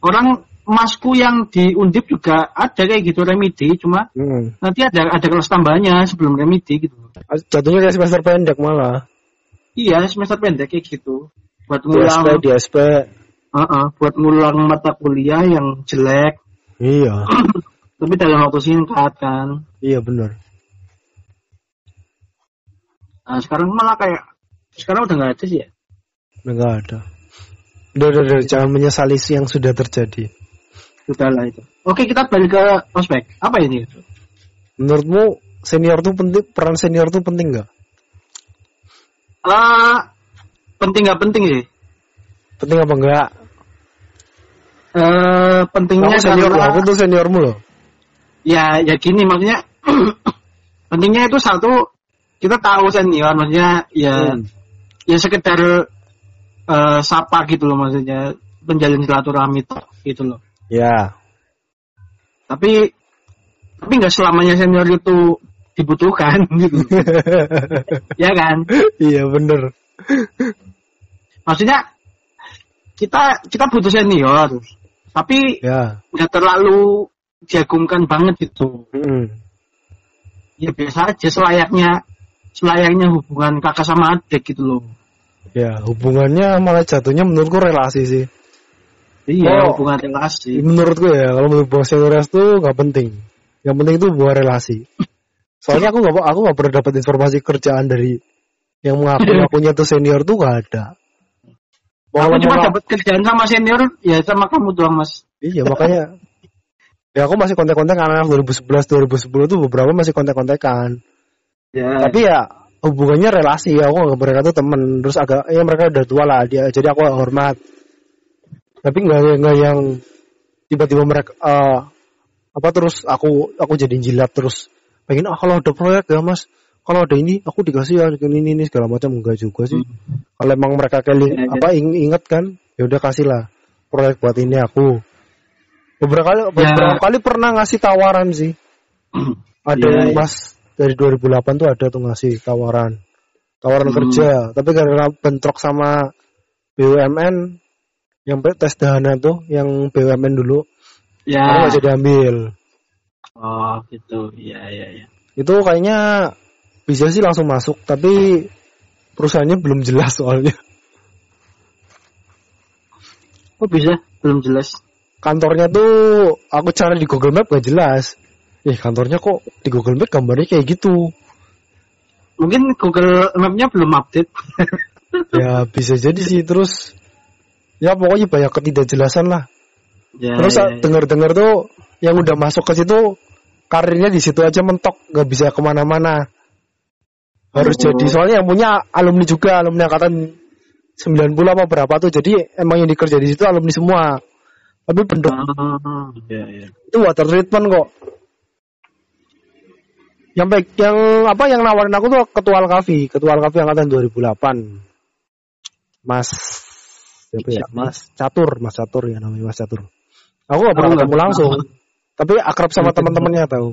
Orang masku yang di Undip juga ada kayak gitu remedi, cuma Mm-mm. nanti ada ada kelas tambahnya sebelum remedi gitu. Jatuhnya kayak semester pendek malah. Iya semester pendek kayak gitu. Buat Di SP, ngulang, di SP. Heeh, buat ngulang mata kuliah yang jelek, Iya, tapi dalam waktu singkat kan. iya benar. Nah, sekarang malah kayak sekarang udah nggak ada sih ya. Udah nggak ada. Udah, udah, udah, jangan menyesali yang sudah terjadi. Sudahlah itu. Oke kita balik ke ospek. Apa ini? Menurutmu senior tuh penting, peran senior tuh penting nggak? Ah, penting nggak penting sih? Penting apa enggak? Eh pentingnya Aku senior karena- aku tuh seniormu loh. ya ya gini maksudnya pentingnya itu satu kita tahu senior maksudnya ya Hmm. ya sekedar eh, sapa gitu loh maksudnya menjalin silaturahmi toh, gitu loh Ya, tapi tapi nggak selamanya senior itu dibutuhkan gitu ya kan iya bener. maksudnya kita kita butuh senior tapi Ya. nggak terlalu diagungkan banget gitu Mm-mm. ya biasa aja selayaknya selayaknya hubungan kakak sama adik gitu loh Ya, hubungannya malah jatuhnya menurutku relasi sih. Iya Oh. hubungan relasi Menurutku ya, kalau menurut hubungan senioritas tuh nggak penting. Yang penting itu hubungan relasi. Soalnya aku nggak aku nggak pernah dapat informasi kerjaan dari yang mengaku akunya tuh senior tuh nggak ada. aku Mau cuma ngomong- dapat kerjaan sama senior ya sama kamu doang mas Iya makanya ya aku masih kontak-kontak anak 2011 2010 tuh beberapa masih kontak-kontakan. ya Tapi ya hubungannya relasi ya aku nggak mereka tuh temen terus agak ya mereka udah tua lah dia jadi aku hormat. Tapi nggak nggak yang tiba-tiba mereka eh, apa terus aku aku jadi jilat terus pengen ah kalau ada proyek ya mas. Kalau ada ini aku dikasih ya ini ini, ini segala macam. Enggak juga sih. Kalau emang mereka kayak Ya, ya. apa ing- inget kan ya udah kasih lah proyek buat ini aku. Beberapa kali beberapa kali pernah ngasih tawaran sih. Ada Ya, ya. mas dari 2008 tuh ada tuh ngasih tawaran. Tawaran Hmm. kerja tapi karena bentrok sama BUMN yang tes dahana tuh yang BUMN dulu. Ya. Nggak jadi ambil oh gitu. Ya ya ya itu kayaknya bisa sih langsung masuk tapi perusahaannya belum jelas soalnya. Kok bisa? Belum jelas. Kantornya tuh aku cari di Google Map gak jelas. Eh kantornya kok di Google Map gambarnya kayak gitu? Mungkin Google Map-nya belum update. Ya bisa jadi sih. Terus ya pokoknya banyak ketidakjelasan lah ya, terus ya, ya. dengar-dengar tuh yang udah masuk ke situ karirnya di situ aja mentok nggak bisa ke mana-mana harus Oh. jadi soalnya yang punya alumni juga alumni angkatan 90 apa berapa tuh jadi emang yang dikerja di situ alumni semua tapi bentuk Ah, ya, ya. itu water treatment kok yang baik yang apa yang nawarin aku tuh ketua Alkafi ketua Alkafi angkatan 2008 Mas siapa ya Siapa? Mas Catur Mas Catur ya namanya Mas Catur aku gak pernah ketemu langsung tapi akrab sama teman-temannya tahu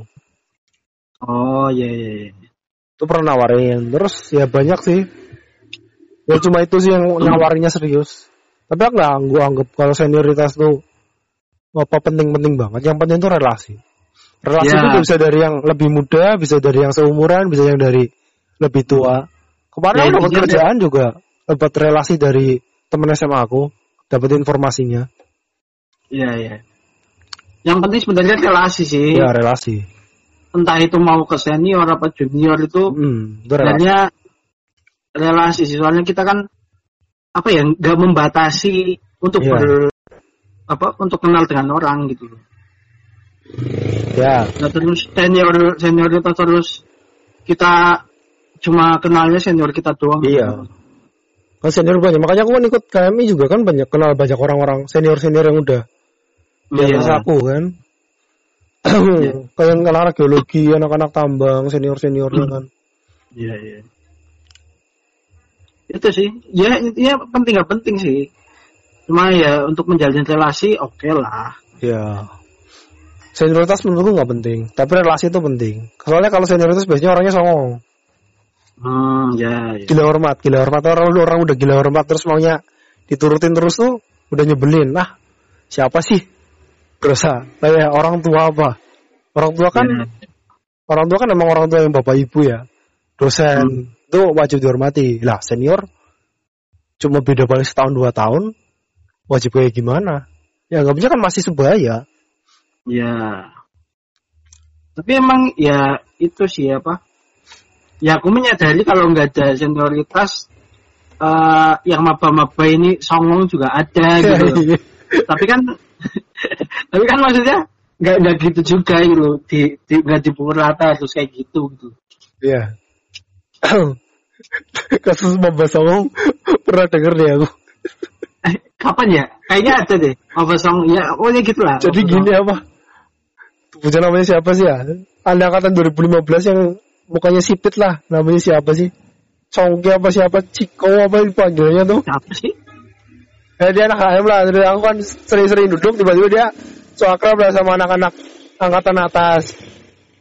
oh ya ya ya itu pernah nawarin terus ya banyak sih ya cuma itu sih yang nawarinnya serius tapi aku nggak gua anggap kalau senioritas tuh apa penting-penting banget. Yang penting itu relasi. Relasi Ya. itu bisa dari yang lebih muda, bisa dari yang seumuran, bisa yang dari lebih tua. Kemarin Ya, aku dapat kerjaan juga, dapat relasi dari temen SMA aku, dapat informasinya. Iya, iya. Yang penting sebenarnya relasi sih. Ya relasi. Entah itu mau ke senior apa junior itu Hmm, itu relasi. sebenarnya relasi sih. Soalnya kita kan apa ya nggak membatasi untuk Iya. ber apa untuk kenal dengan orang gitu loh. Ya, Nah, terus senior senior itu terus kita cuma kenalnya senior kita doang. Iya. Kan senior banyak. Makanya aku kan ikut KMI juga kan banyak kenal banyak orang-orang senior-senior yang udah di Iya. atas aku kan. Kayak yang anak geologi, anak-anak tambang, senior-seniornya kan. Iya, iya. Itu sih. Ya, intinya penting nggak penting sih. Cuma ya untuk menjalin relasi oke lah. Ya. Senioritas menurutku nggak penting, tapi relasi itu penting. Soalnya kalau senioritas biasanya orangnya songong, Hmm, ya, ya. gila hormat, gila hormat orang orang udah gila hormat terus maunya diturutin terus tuh udah nyebelin. Nah, siapa sih? Dosa. Kayak orang tua apa? Orang tua kan Ya. orang tua kan emang orang tua yang bapak ibu ya. Dosen itu wajib dihormati. Lah, senior cuma beda paling setahun dua tahun, wajib kayak gimana? Ya nggak bisa kan masih sebaya. Ya. Tapi emang ya itu sih apa? Ya aku menyadari kalau nggak ada senioritas eh yang maba-maba ini songong juga ada gitu. loh. tapi kan tapi kan maksudnya nggak nggak gitu juga gitu loh. Di, di nggak dipukul rata terus kayak gitu gitu. Iya. Kasus Mamba Songong pernah denger deh aku. Kapan ya? Kayaknya ada deh. Maba song ya pokoknya gitu lah. Jadi Maba gini apa? Bocah namanya siapa sih ya? Ada angkatan 2015 yang mukanya sipit lah. Namanya siapa sih? Songke apa siapa? Ciko apa dipanggilnya tuh? Siapa sih? Eh dia anak HM lah. Dari aku kan sering-sering duduk tiba-tiba dia so akrab lah sama anak-anak angkatan atas.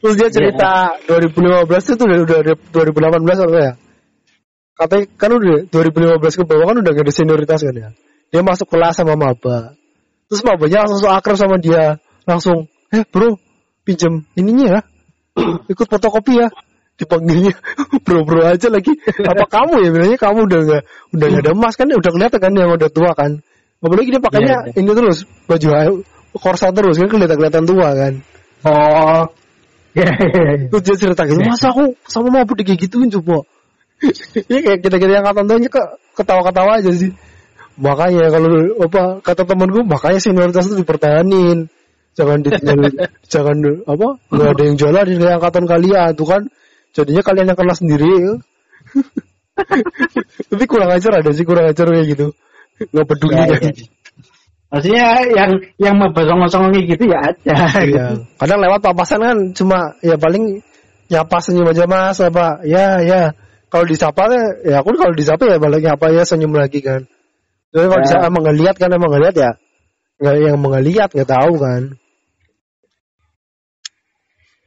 Terus dia cerita 2015 itu udah, udah 2018 apa ya? Katanya kan udah 2015 ke bawah kan udah gak ada senioritas kan ya. Dia masuk kelas sama maba. Terus mabanya langsung so akrab sama dia. Langsung, eh bro, pinjem ininya ya. Ikut fotokopi ya. Dipanggilnya bro-bro aja lagi. Apa kamu ya? Bilangnya kamu udah gak, udah gak ada emas kan? Udah kelihatan kan yang udah tua kan. Apalagi dia pakainya Iya, ini terus. Baju korsa terus kan kelihatan-kelihatan tua kan. Oh. Ya, ya, ya. Terus dia cerita gitu, masa aku sama mabuk kayak gituin coba. Iya kayak kita-kita yang angkatan tuanya ke ketawa-ketawa aja sih. Makanya kalau apa kata temanku makanya senioritas itu dipertahanin. Jangan ditinggal, jangan apa nggak ada yang jualan di angkatan kalian tuh kan. Jadinya kalian yang kena sendiri. Tapi kurang ajar ada sih kurang ajar kayak gitu. Nggak peduli Ya, kan. ya. Maksudnya yang yang kayak gitu ya ada. Iya. Kadang lewat papasan kan cuma ya paling nyapa senyum aja mas apa ya ya kalau disapa ya aku kalau disapa ya balik nyapa ya senyum lagi kan. Jadi kalau Ya. disapa emang nggak lihat kan emang nggak lihat ya nggak yang lihat nggak tahu kan.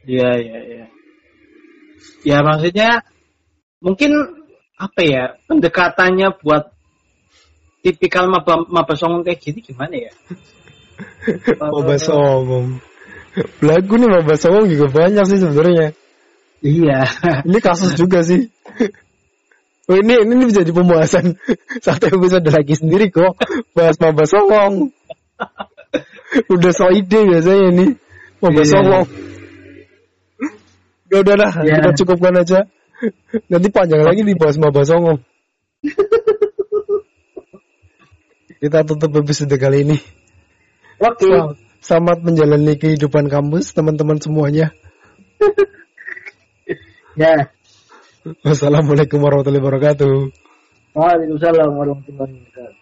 Iya iya iya. Ya maksudnya mungkin apa ya pendekatannya buat tipikal maba maba songong kayak gini gimana ya? Mau bahas omong. Belagu nih mau bahas omong juga banyak sih sebenarnya. Iya. Ini kasus juga sih. Oh, ini ini bisa jadi pembahasan satu episode lagi sendiri kok bahas maba songong. Udah so ide biasanya ini maba Iya. songong. Udah udah lah, Iya. kita cukupkan aja. Nanti panjang lagi dibahas maba songong. kita tutup episode kali ini. Oke. Sel- Selamat menjalani kehidupan kampus teman-teman semuanya. Ya. Wassalamualaikum warahmatullahi wabarakatuh. Waalaikumsalam warahmatullahi wabarakatuh.